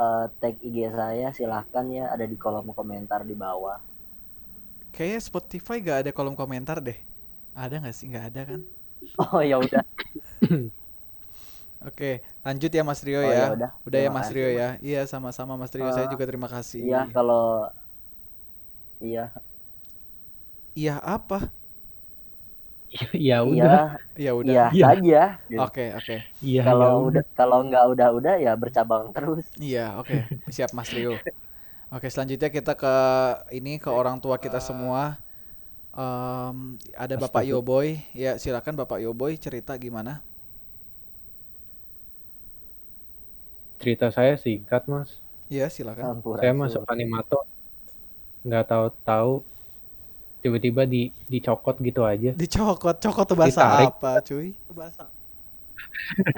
eh, tag IG saya silahkan ya ada di kolom komentar di bawah. Kayaknya Spotify gak ada kolom komentar deh. Ada nggak sih? Nggak ada kan? Oh ya udah. Oke, lanjut ya Mas Rio Oh, ya. ya udah. Udah ya Mas Rio ya. Iya sama-sama Mas Rio. Saya Eh, juga terima kasih. Iya kalau iya Iya apa? ya iya udah Ya udah. iya Iya. saja. Oke, oke. iya Kalau ya udah kalau nggak udah-udah ya bercabang terus. Iya, oke. Siap Mas Rio. Oke, selanjutnya kita ke ini ke orang tua kita semua. Em, ada Bapak Astaga. Yoboy. Ya, silakan Bapak Yoboy cerita gimana? Cerita saya singkat mas Iya, silakan. Ampun. saya masuk animator nggak tahu-tahu tiba-tiba di dicokot gitu aja Dicokot, cokot tuh bahasa Ditarik. apa, cuy? Bahasa.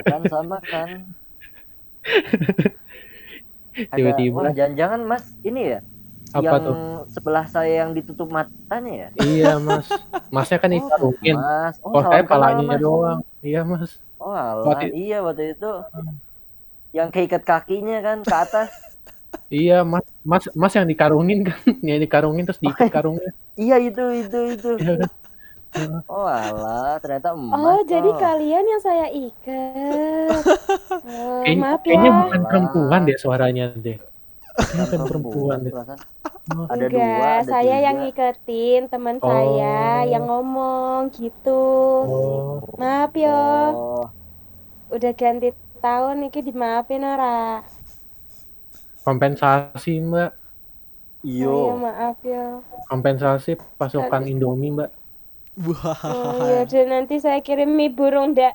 Kan sama kan. Tiba-tiba. jangan-jangan Mas ini ya apa yang tuh sebelah saya yang ditutup matanya ya? iya mas masnya kan Oh, ikarungin Mas. oh, saya salam kenal, palanya Mas. doang iya mas Oh, alah. Waktu- iya waktu itu yang keikat kakinya kan ke atas. iya mas mas mas yang dikarungin kan yang dikarungin terus diikat karungnya iya itu itu itu. Iya kan? Oh alah, ternyata emas. Oh, jadi toh. kalian yang saya ikat. Oh, Kayaknya, maaf kayaknya ya. bukan perempuan deh suaranya deh Bukan bukan perempuan deh. Oh, Ada Enggak, dua, ada saya yang tiga. ngiketin teman saya Oh. yang ngomong gitu. oh Maaf yo, Oh, udah ganti tahun iki dimaafin ora? kompensasi mbak iyo. Oh, iya, maaf yo. kompensasi pasokan Indomie mbak Wah. Oh, ya udah nanti saya kirim mie burung dak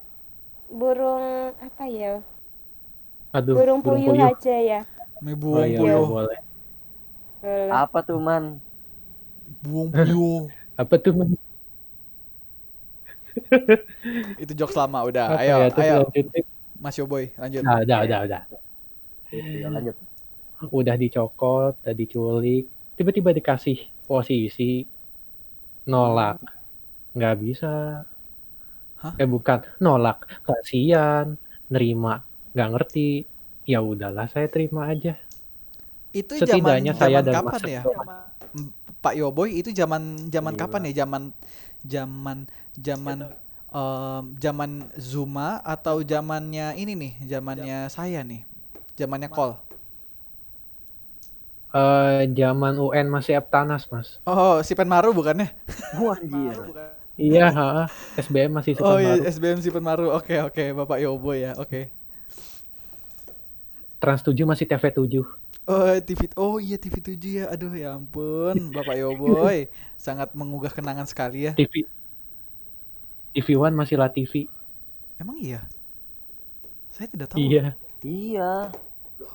burung apa ya? aduh Burung puyuh aja ya. Mie oh buang iya puyuh. boleh Boleh. Apa tuh man? Buang puyuh. apa tuh Mbak? Itu jokes lama udah. Apa Ayo, ya, ayo lanjutin. Mas Yoboy, lanjut. Nah, udah udah udah Gitu ya, lanjut. udah dicokot udah diculik tiba-tiba dikasih posisi nolak nggak bisa Hah? eh bukan nolak kasihan nerima nggak ngerti ya udahlah saya terima aja Itu setidaknya zaman saya zaman dan kapan ya? Pak Yoboy itu zaman zaman Gila. kapan ya? Zaman zaman zaman em, zaman Zuma atau zamannya ini nih, zamannya saya nih. Zamannya Kol. Eh, zaman UN masih Eptanas mas Oh, si Penmaru bukannya? Wah anjir. iya ha, SBM masih Oh suka iya, SBM si Penmaru. Oke, oke, Bapak Yoboy ya. Oke. Trans 7 masih TV 7 Oh, TV Oh iya TV 7 ya. Aduh ya ampun, Bapak Yoboy. Sangat menggugah kenangan sekali ya. TV TV One masih La TV Emang iya? Saya tidak tahu. iya Iya.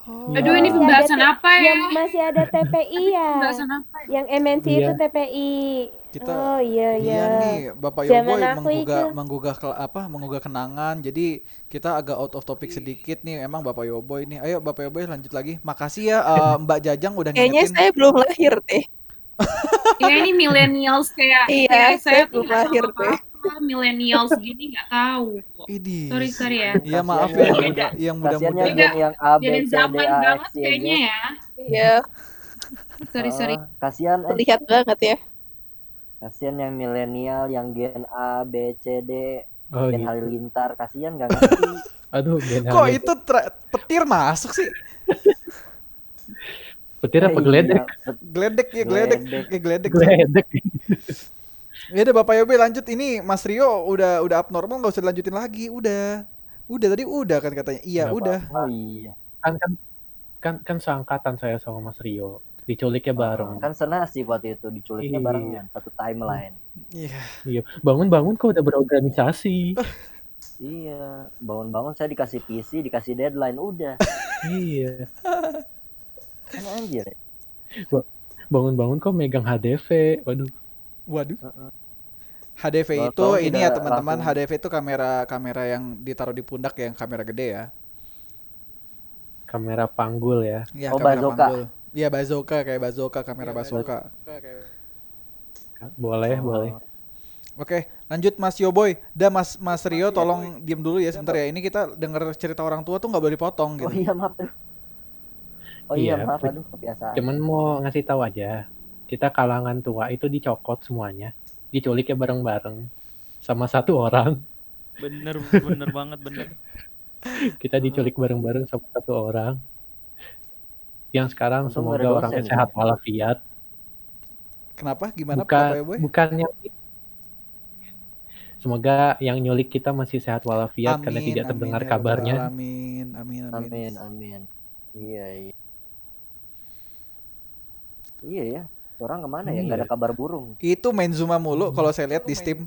Oh. Aduh, ini ada pembahasan T- apa ya? Yang masih ada TPI ya. Pembahasan apa ya? Yang MNC Iya. itu TPI. Kita Oh iya Iya iya. nih, Bapak aku menggugah itu. menggugah ke, apa? Menggugah kenangan. Jadi kita agak out of topic sedikit nih. Emang Bapak Yoboy nih. Ayo Bapak Yoboy lanjut lagi. Makasih ya eh, Mbak Jajang udah Kayaknya ngingetin. saya belum lahir deh. Iya ini millennials kayak Iya, kayak saya saya belum lahir deh. Millennials gini nggak tahu kok. Idih. Sorry sorry ya. Iya maaf ya yang muda yang muda-muda. Gen yang A, B, Jadi C, zaman banget kayaknya ya. Iya, Sorry sorry. Ah, Kasihan eh. terlihat banget ya. Kasihan yang milenial, yang gen A, B, C, D, oh gen gitu halilintar. Kasihan gak ngerti. aduh Gen Kok itu tra- petir masuk sih? petir apa Iya, geledek Geledek ya geledek. Geledek. Ya geledek. Ya udah Bapak Yoboy lanjut ini Mas Rio udah udah abnormal nggak usah dilanjutin lagi. Udah. Udah tadi udah kan katanya. Iya, Nggak udah. Oh iya. kan kan kan kan seangkatan saya sama Mas Rio diculiknya bareng Kan senasib waktu itu diculiknya Iya. barengan satu timeline. Iya. iya bangun-bangun kok udah berorganisasi Iya, bangun-bangun saya dikasih PC, dikasih deadline, udah. iya Kan anjir. ya. bangun-bangun kok megang HDV waduh Waduh. Heeh. HDV Kalau itu ini ya teman-teman, langsung- HDV itu kamera kamera yang ditaruh di pundak yang kamera gede ya. kamera panggul ya Iya, Oh, kamera bazooka. panggul. Iya, bazooka kayak bazooka, kamera bazooka. boleh Oh. boleh Oke, Lanjut Mas Yoboy. Dah Mas Mas Rio tolong diem dulu ya sebentar ya. Ini kita denger cerita orang tua tuh nggak boleh dipotong Oh gitu. iya maaf. Oh iya, Iya, maaf aduh kebiasaan. Cuman mau ngasih tahu aja, kita kalangan tua itu dicokot semuanya, diculiknya bareng-bareng sama satu orang. Bener bener banget bener. Kita diculik bareng-bareng sama satu orang. Yang sekarang Untung semoga orangnya dosen, sehat walafiat. Kenapa? Gimana Bukan Bapak Yoboy? bukan yang Semoga yang nyulik kita masih sehat walafiat karena Amin, tidak amin terdengar ya kabarnya. Alamin, amin, amin. Amin amin. Iya iya. Iya ya. Orang ke mana ya? Nggak ada Iya. kabar burung. Itu main Zuma mulu kalau saya lihat di Steam.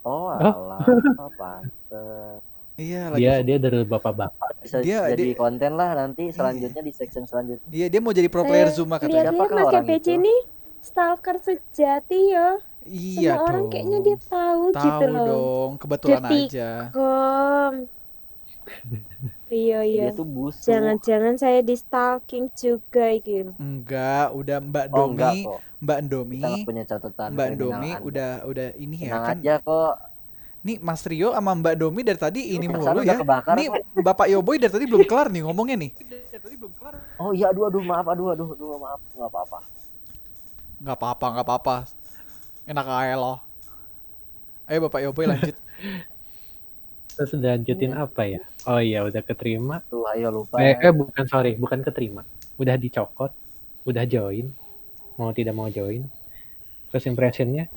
Oh Oh. alah. Oh, pantes. Iya, lagi Dia dia dari bapak-bapak. Bisa Dia- jadi dia- konten lah nanti selanjutnya di section selanjutnya. Iya, dia mau jadi pro player Eh, Zuma katanya. Siapakah Mas itu? ini stalker sejati ya. Iya Semua orang kayaknya dia tahu, gitu Tahu loh. dong, kebetulan Detik. aja. Iya iya. Dia tuh busuk. Jangan-jangan saya di stalking juga gitu. Enggak, udah Mbak Oh enggak Domi, kok. Mbak Kita Domi, nggak punya catatan Mbak Domi Anda. udah udah ini ya Tenang kan. aja kok. Nih Mas Rio sama Mbak Domi dari tadi ini mulu ya. kebakar Nih kok. Bapak Yoboy dari tadi belum kelar nih ngomongnya nih. Oh iya aduh aduh maaf aduh aduh aduh maaf nggak apa-apa. Nggak apa-apa, nggak apa-apa. Enak aja loh. Ayo Bapak Yoboy lanjut. Terus lanjutin apa ya? Oh iya udah keterima. Tuh ayo lupa. Eh, eh bukan sorry, bukan keterima. Udah dicokot, udah join, mau tidak mau join. First impressionnya,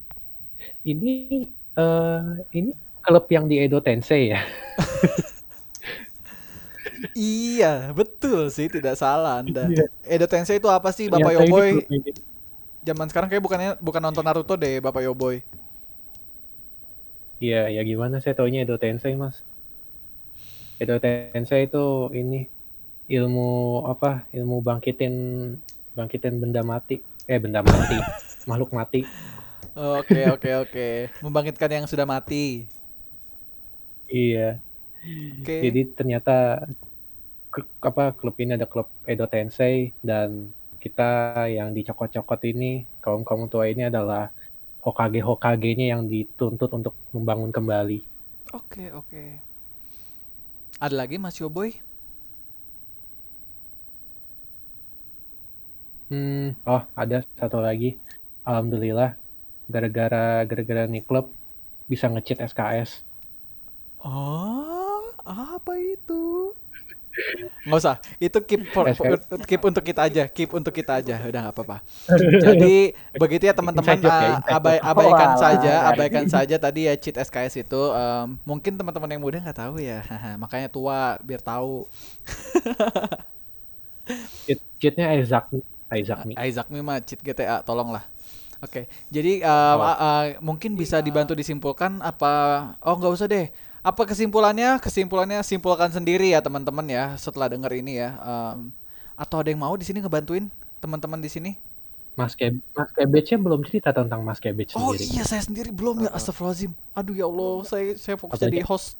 ini eh ini klub yang di Edo Tensei ya. iya, betul sih, tidak salah Anda. Iya. Edo Tensei itu apa sih Bapak Ternyata ini Yoboy? Zaman sekarang kayak bukannya bukan nonton Naruto deh Bapak Yoboy. Iya, ya gimana saya taunya Edo Tensei, Mas. Edo Tensei itu ini ilmu apa? Ilmu bangkitin bangkitin benda mati. Eh, benda mati. Makhluk mati. Oke, oke, oke. Membangkitkan yang sudah mati. Iya. Oke. Jadi ternyata apa klub ini ada klub Edo Tensei dan kita yang dicokot-cokot ini kaum kaum tua ini adalah Hokage Hokage-nya yang dituntut untuk membangun kembali. Oke, oke. Ada lagi Mas Yoboy? Hmm, oh ada satu lagi. Alhamdulillah gara-gara gara-gara nih klub bisa nge-cheat SKS. Oh, apa itu? Nggak usah, itu keep for, keep untuk kita aja, keep untuk kita aja, udah nggak apa-apa. Jadi begitu ya teman-teman, uh, abai- abaikan Walah, saja, abaikan saja tadi ya cheat SKS itu. em, mungkin teman-teman yang muda nggak tahu ya, makanya tua biar tahu. Cheat cheatnya Isaac Isaac Mi. Isaac Mi mah cheat GTA, tolonglah. Oke, jadi um, Oh. a- a- mungkin bisa dibantu disimpulkan apa? Oh nggak usah deh. Apa kesimpulannya? Kesimpulannya simpulkan sendiri ya teman-teman ya setelah denger ini ya. Em, atau ada yang mau di sini ngebantuin teman-teman di sini? Mas Keb Mas Kebece belum cerita tentang Mas Kebece Oh sendiri. iya saya sendiri belum ya. Astagfirullahaladzim. Aduh ya Allah, saya saya fokus jadi host.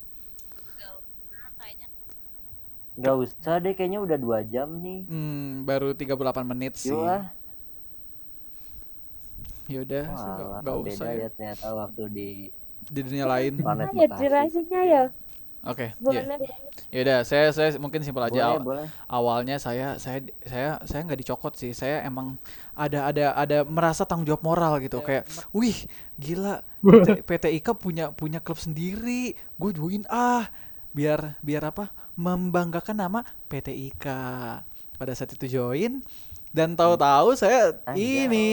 Nggak usah deh kayaknya udah dua jam nih. Hmm, baru 38 menit sih. Yuk ah. Yaudah, Walah, nggak beda usah ya ternyata waktu di di dunia lain. planet ya durasinya ya. Oke, ya. Boleh. Yaudah, saya saya mungkin simpel aja. Boleh, Aw- boleh. awalnya saya saya saya saya nggak dicokot sih saya emang ada ada ada merasa tanggung jawab moral gitu kayak wih gila PT IKA punya punya klub sendiri gue join ah biar biar apa membanggakan nama PT IKA pada saat itu join dan tahu-tahu saya Anjay. ini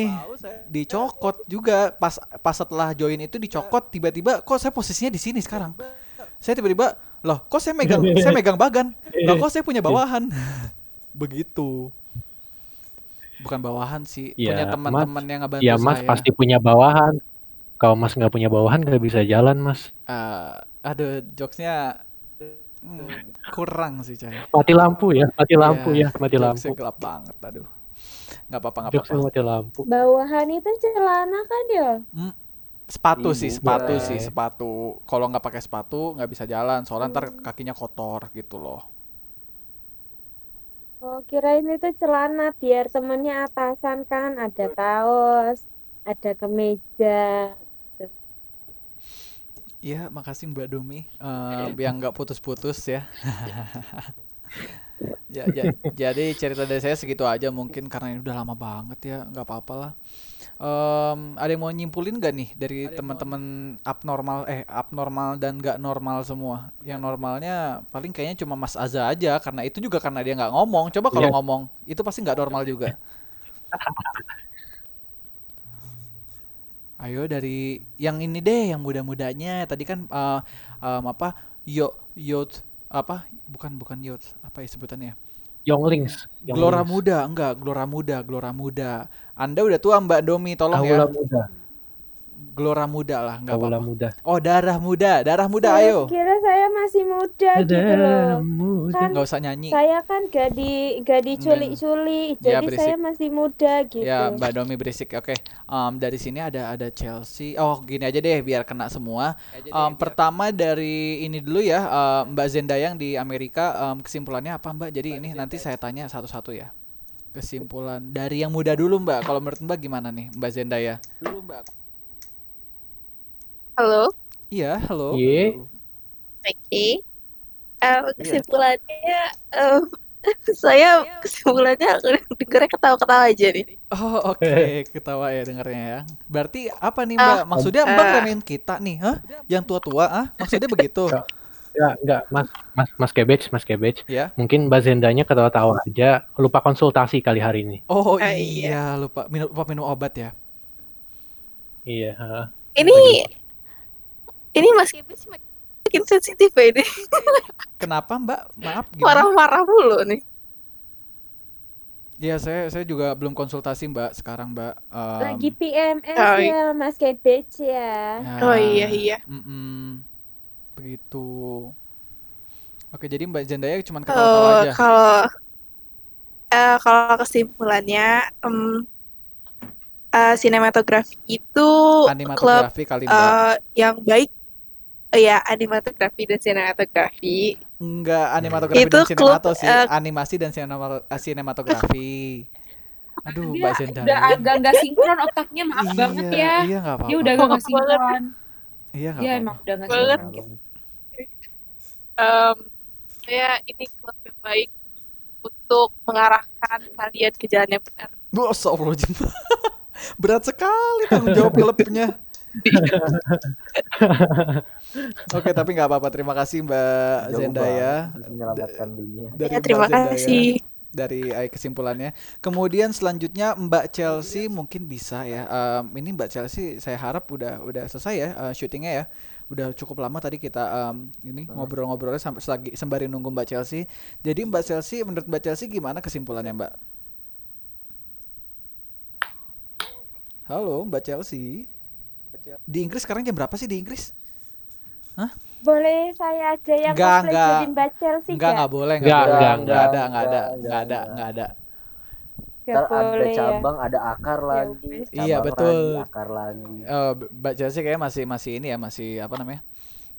dicokot juga. Pas pas setelah join itu dicokot tiba-tiba kok saya posisinya di sini sekarang? Saya tiba-tiba loh kok saya megang saya megang bagan? Loh kok saya punya bawahan? Begitu. Bukan bawahan sih Ya, punya teman-teman yang ngebantu Ya Mas saya. pasti punya bawahan. Kalau Mas nggak punya bawahan nggak bisa jalan Mas. Eh, aduh jokesnya hmm, kurang sih coy Mati lampu ya, mati lampu Iya, ya, mati lampu. gelap banget aduh nggak apa-apa nggak apa-apa mati lampu. Bawahan itu celana kan ya? sepatu Ih, sih bukan. sepatu sih sepatu kalau nggak pakai sepatu nggak bisa jalan soalnya ntar kakinya kotor gitu loh Oh, kirain itu celana biar temennya atasan kan ada kaos, ada kemeja, Iya, makasih Mbak Domi eh, yang nggak putus-putus ya. Ya, ja- jadi cerita dari saya segitu aja mungkin karena ini udah lama banget ya, nggak apa-apa lah. Em, ada yang mau nyimpulin gak nih dari teman-teman abnormal eh abnormal dan nggak normal semua? Yang normalnya paling kayaknya cuma Mas Aza aja karena itu juga karena dia nggak ngomong. Coba kalau Iya. ngomong itu pasti nggak normal juga. Ayo dari yang ini deh, yang muda-mudanya. Tadi kan eh, em, apa? Yo youth apa? Bukan bukan youth. Apa ya sebutannya? Younglings. Gelora Younglings. Muda, enggak, Gelora Muda, Gelora Muda. Anda udah tua Mbak Domi, tolong Aula ya. muda. Gelora Muda lah, enggak Aula apa-apa. muda. Oh, darah muda, darah muda, Saya ayo. kira saya masih muda gitu loh. muda. Kan Nggak usah nyanyi. saya kan gak di gak diculik-culik, Ya, jadi berisik. saya masih muda gitu. Ya, Mbak Domi berisik. Oke. Em, dari sini ada ada Chelsea. Oh, gini aja deh biar kena semua. Em, pertama dari ini dulu ya, eh, Mbak Zendaya yang di Amerika. em, kesimpulannya apa, Mbak? Jadi ini nanti saya tanya satu-satu ya. Kesimpulan dari yang muda dulu, Mbak. Kalau menurut Mbak gimana nih, Mbak Zendaya? Dulu, Mbak. Halo. Iya, halo. Ye. Oke. Eh, kesimpulannya em, saya kesimpulannya dengernya ketawa-ketawa aja nih. Oh oke, ketawa ya dengarnya ya. Berarti apa nih Mbak? Maksudnya Mbak eh. remehin kita nih, hah? Yang tua-tua, ah? Maksudnya begitu? Ya, enggak, Mas, Mas, Mas Cabbage, Mas Cabbage. Ya. Mungkin Mbak Zendanya ketawa-tawa aja, lupa konsultasi kali hari ini. Oh Ah, iya, lupa minum lupa minum obat ya. Iya. heeh. Ini ini Mas Kebis makin sensitif ya ini. Kenapa Mbak? Maaf? Marah-marah mulu nih. Iya, saya saya juga belum konsultasi Mbak sekarang Mbak. Em, Lagi PMS Oh, ya, Mas Kebech ya. ya, Oh iya iya. mm-mm. begitu. Oke, jadi Mbak Zendaya cuma ketawa-tawa Oh, aja. kalau eh, kalau kesimpulannya em, eh, sinematografi itu klub Animatografi kali Mbak. eh, yang baik eh, ya animatografi dan sinematografi Enggak animatografi itu dan klub sinemato sih, eh, animasi dan sinema- sinematografi. Aduh, Dia Mbak Zendaya. udah agak nggak sinkron otaknya, maaf Iya, banget ya. iya nggak Dia apa-apa. udah agak nggak Maaf banget. sinkron. Iya nggak Dia apa-apa. emang udah nggak Banget. sinkron gitu. em, ya ini klub yang baik untuk mengarahkan kalian ke jalan yang benar. Bu, astagfirullahaladzim. Berat sekali tanggung jawab klubnya. Oke, tapi nggak apa-apa. Terima kasih Mbak Jauh Zendaya menyelamatkan dunia. dari Ya, terima Mbak Zendaya kasih. dari eh, kesimpulannya. Kemudian selanjutnya Mbak Chelsea mungkin bisa ya. Em, ini Mbak Chelsea saya harap udah udah selesai ya eh, syutingnya ya. Udah cukup lama tadi kita em, ini ngobrol-ngobrolnya sampai selagi sembari nunggu Mbak Chelsea. Jadi Mbak Chelsea menurut Mbak Chelsea gimana kesimpulannya Mbak? Halo Mbak Chelsea. Di Inggris sekarang jam berapa sih di Inggris? Boleh saya aja yang Enggak, cosplay enggak. jadi Mbak Chelsea Enggak, gak? enggak boleh, Enggak, enggak boleh. enggak, Enggak enggak. ada, enggak ada, Enggak, ada, enggak. ada. Gak Ntar ada ya. cabang, ada akar lagi. wes. Iya, betul. lagi, akar lagi. Eh, Mbak Chelsea kayaknya masih masih ini ya, masih apa namanya?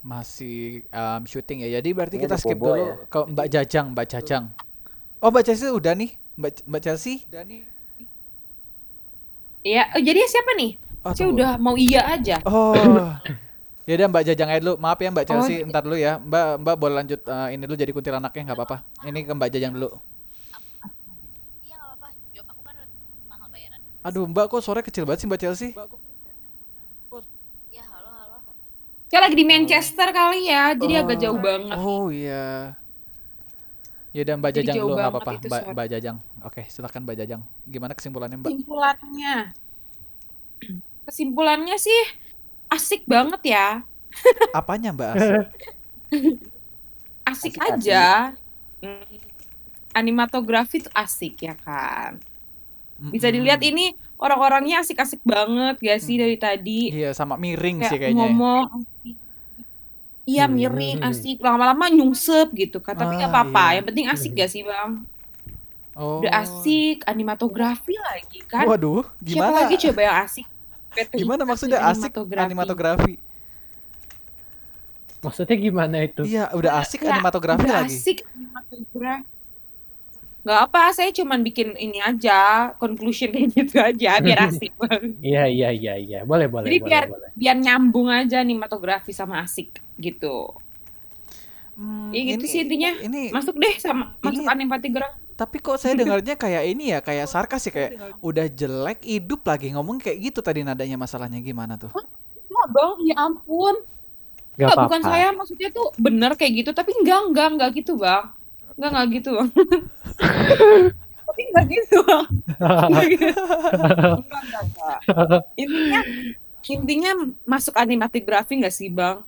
Masih um, syuting ya. Jadi berarti Kayaknya kita skip dulu ya. ke Mbak Jajang, Mbak Jajang. Oh, Mbak Chelsea udah nih. Mbak Mbak Chelsea? Udah nih. Iya, oh, jadi siapa nih? Oh, Saya udah mau iya aja. Oh. Ya udah Mbak Jajang aja dulu. Maaf ya Mbak Oh, Chelsea, ntar dulu ya. Mbak Mbak boleh lanjut eh, ini dulu jadi kuntilanaknya nggak apa-apa. Ini ke Mbak Jajang dulu. Iya nggak apa-apa. Job aku kan mahal bayaran. Aduh, Mbak kok suara kecil banget sih Mbak Chelsea? Ya halo halo. Saya lagi di Manchester kali ya, jadi agak jauh banget. Oh iya. Ya udah Mbak Jadi Jajang dulu nggak apa-apa. Mbak. Mbak Jajang. Oke, silakan Mbak Jajang. Gimana kesimpulannya Mbak? Kesimpulannya, kesimpulannya sih asik banget ya, Apanya Mbak Asik? asik, Asik-asik. aja. Hmm, Animatografi tuh asik ya kan. Bisa dilihat ini orang-orangnya asik-asik banget gak sih dari tadi? Iya, sama miring sih Kayak kayaknya. ya. ngomong. Iya miring asik lama-lama nyungsep gitu kan tapi nggak Ah, apa-apa iya. yang penting asik gak sih bang Oh. udah asik animatografi lagi kan Waduh, siapa gimana? lagi coba yang asik Gimana maksudnya asik animatografi. animatografi? Maksudnya gimana itu? Iya, udah asik Ya, animatografi udah lagi. asik animatografi nggak apa saya cuman bikin ini aja conclusion kayak gitu aja biar asik bang Iya iya iya iya. Boleh boleh jadi boleh biar boleh. biar nyambung aja animatografi sama asik gitu Hmm, ya gitu ini sih intinya ini masuk deh sama masuk ini animatografi tapi kok saya dengarnya kayak ini ya, kayak sarkas ya kayak udah jelek hidup lagi ngomong kayak gitu tadi nadanya masalahnya gimana tuh? Enggak bang. Ya ampun. Gak Enggak, bukan apa-apa. saya maksudnya tuh bener kayak gitu tapi enggak enggak enggak gitu bang. Enggak enggak gitu bang. Tapi enggak gitu bang. Enggak gitu. enggak enggak enggak. Intinya intinya masuk animatografi enggak sih bang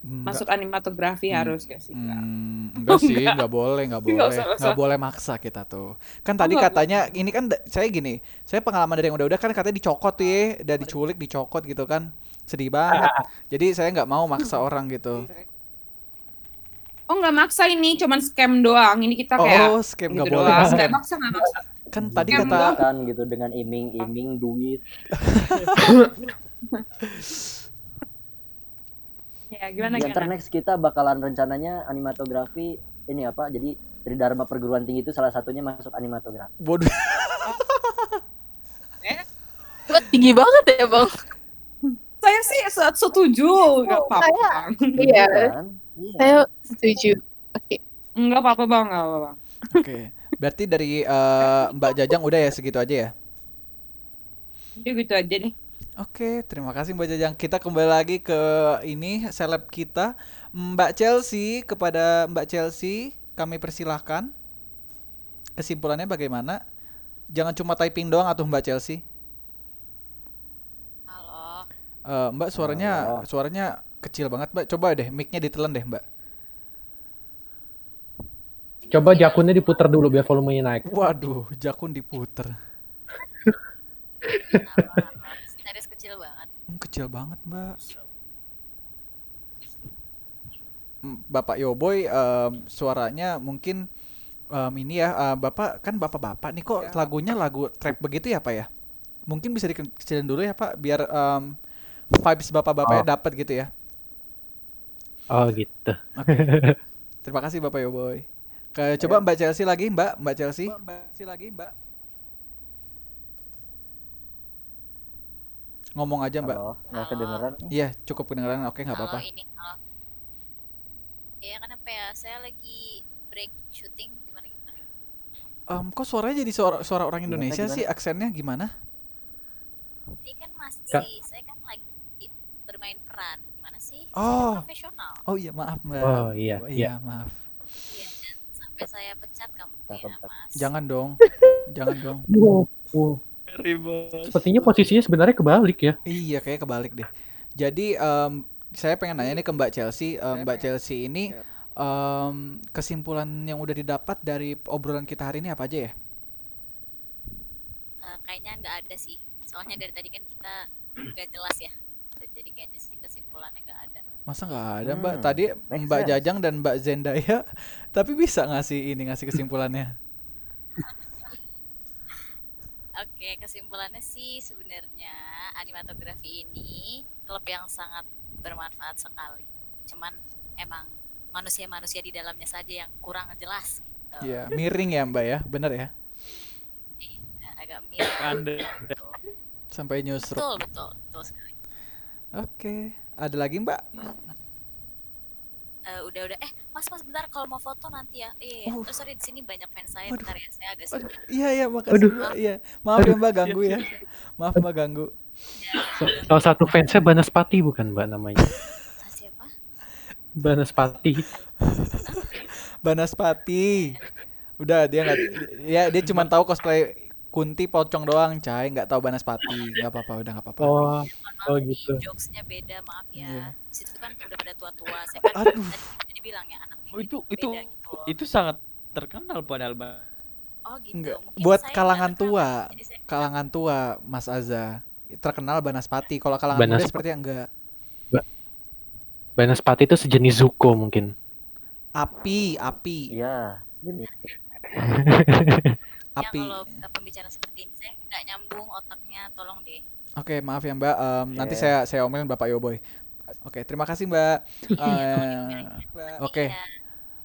Enggak. masuk animatografi Hmm. harus gak sih? Hmm, enggak sih, Enggak. enggak boleh, enggak Enggak boleh. usah, enggak Enggak usah. boleh maksa kita tuh. Kan tadi enggak, katanya ini kan saya gini, saya pengalaman dari yang udah-udah kan katanya dicokot tuh ya, udah diculik, dicokot gitu kan. Sedih banget. Jadi saya nggak mau maksa orang gitu. oh enggak maksa ini cuman scam doang ini kita kayak Oh, scam nggak gitu boleh. doang Scam. enggak maksa enggak maksa Kan tadi Scam kata doang. kan gitu dengan iming-iming duit ya gimana di gimana next kita bakalan rencananya animatografi ini apa jadi dari Dharma perguruan tinggi itu salah satunya masuk animatografi bodoh. Kok tinggi banget ya bang? saya sih se- setuju enggak apa-apa. Iya. iya Saya setuju. Oke. enggak apa-apa bang enggak apa-apa Oke. Berarti dari eh, Mbak Jajang udah ya segitu aja ya? Udah gitu aja nih Oke, terima kasih Mbak Jajang. Kita kembali lagi ke ini seleb kita, Mbak Chelsea. Kepada Mbak Chelsea, kami persilahkan. Kesimpulannya bagaimana? Jangan cuma typing doang atau Mbak Chelsea. Halo. Eh, Mbak suaranya Halo. suaranya kecil banget, Mbak. Coba deh mic-nya ditelan deh, Mbak. Coba jakunnya diputar dulu biar volumenya naik. Waduh, jakun diputer. Halo, halo. Serius kecil banget. Hmm, kecil banget, Mbak. Bapak Yoboy em, suaranya mungkin em, ini ya eh, Bapak kan Bapak-bapak nih kok lagunya lagu trap begitu ya, Pak ya? Mungkin bisa dikecilin dulu ya, Pak, biar em, vibes Bapak-bapaknya Oh. dapat gitu ya. Oh gitu. Oke. Terima kasih Bapak Yoboy. Ke coba Mbak Chelsea lagi, Mbak. Mbak Chelsea. Mbak Chelsea lagi, Mbak. Ngomong aja, Mbak. Halo, nggak kedengeran. Iya, cukup kedengeran. Oke, nggak apa-apa. ini halo. Ya kenapa ya? Saya lagi break syuting gimana gimana. Em, kok suaranya jadi suara suara orang Gimana, Indonesia gimana? sih? Aksennya gimana? Ini kan masih Kak. saya kan lagi bermain peran. Gimana sih? Oh. Saya profesional. Oh iya, maaf, Mbak. Oh iya Oh, iya. iya, maaf. Iya, dan sampai saya pecat kamu ya. Mas. Jangan dong. Jangan dong. Ribet. Sepertinya posisinya sebenarnya kebalik ya. Iya, kayak kebalik deh. Jadi em, saya pengen nanya nih ke Mbak Chelsea. Em, Mbak Chelsea ini em, kesimpulan yang udah didapat dari obrolan kita hari ini apa aja ya? Eh, kayaknya nggak ada sih. Soalnya dari tadi kan kita nggak jelas ya. Jadi kayaknya sih kesimpulannya nggak ada. Masa nggak ada Mbak? Hmm, Tadi make Mbak sense. Jajang dan Mbak Zendaya, tapi bisa ngasih ini ngasih kesimpulannya. Oke, kesimpulannya sih sebenarnya animatografi ini klub yang sangat bermanfaat sekali. Cuman emang manusia-manusia di dalamnya saja yang kurang jelas gitu. Iya, miring ya Mbak ya, bener ya? Iya, agak mirip. Anda. Sampai nyusruk. Betul, betul, betul sekali. Oke, ada lagi Mbak? Eh, udah udah eh mas mas bentar kalau mau foto nanti ya iya iya Oh. oh, sorry di sini banyak fans saya Waduh. bentar ya saya agak sibuk iya iya makasih Aduh. Mbak. Iya, maaf ya Mbak ganggu ya. Maaf Mbak ganggu. Sa- Salah satu fansnya Banaspati bukan mbak namanya? Ah, siapa Banaspati. Banaspati. Udah dia nggak ya dia cuma tahu cosplay Kunti pocong doang, Cai, nggak tahu Banaspati. nggak apa-apa, udah nggak apa-apa. Oh, maaf Oh, gitu. jokesnya beda maaf Iya. ya situ kan udah pada tua-tua saya kan Aduh. Dibilang ya anak Oh, itu itu beda gitu loh. itu sangat terkenal padahal Bang. oh gitu Enggak. Mungkin Buat kalangan tua. saya Kalangan tua, Mas Aza. Terkenal Banaspati. Kalau kalangan muda Banas- sepertinya enggak. Banaspati itu sejenis Zuko mungkin. Api, api, Iya, ini ya api. kalau eh, pembicaraan seperti ini saya nggak nyambung otaknya tolong deh Oke, maaf ya Mbak. Em, Nanti Oke. saya saya omelin Bapak Yoboy. Oke, terima kasih Mbak. Eh, Oke, Iya.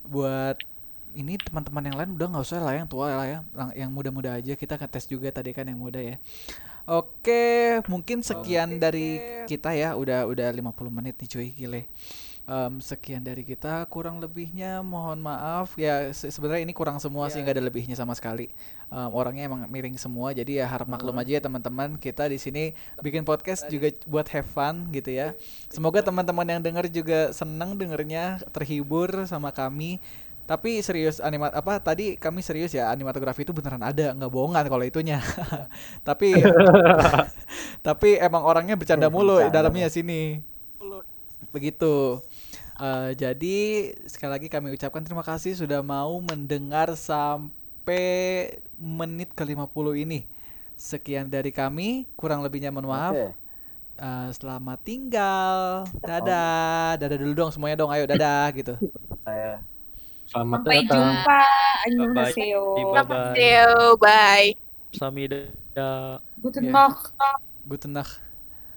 buat ini teman-teman yang lain udah nggak usah lah yang tua lah ya yang muda-muda aja kita ngetes juga tadi kan yang muda ya Oke, mungkin sekian dari kita ya. Udah udah 50 menit nih cuy, gile. Em, sekian dari kita, kurang lebihnya mohon maaf. Ya se- sebenarnya ini kurang semua sih, nggak ada lebihnya sama sekali. Em, orangnya emang miring semua, jadi ya harap maklum aja ya teman-teman. Kita di sini bikin podcast juga buat have fun gitu ya. Semoga teman-teman yang dengar juga seneng dengernya, terhibur sama kami. Tapi serius animat apa tadi kami serius ya animatografi itu beneran ada nggak bohongan kalau itunya. tapi tapi emang orangnya bercanda mulu dalamnya sini. Begitu. Eh, jadi sekali lagi kami ucapkan terima kasih sudah mau mendengar sampai menit ke-50 ini. Sekian dari kami, kurang lebihnya mohon maaf. Oke. Eh, selamat tinggal. Dadah. Dadah dulu dong semuanya dong. Ayo dadah gitu. Saya Selamat Sampai datang. jumpa. Annyeonghaseyo. Bye-bye. Yo, bye. Samida. Guten Ya. Nacht. Guten Nacht.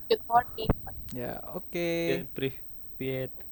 Good morning. Ya, oke. Privet.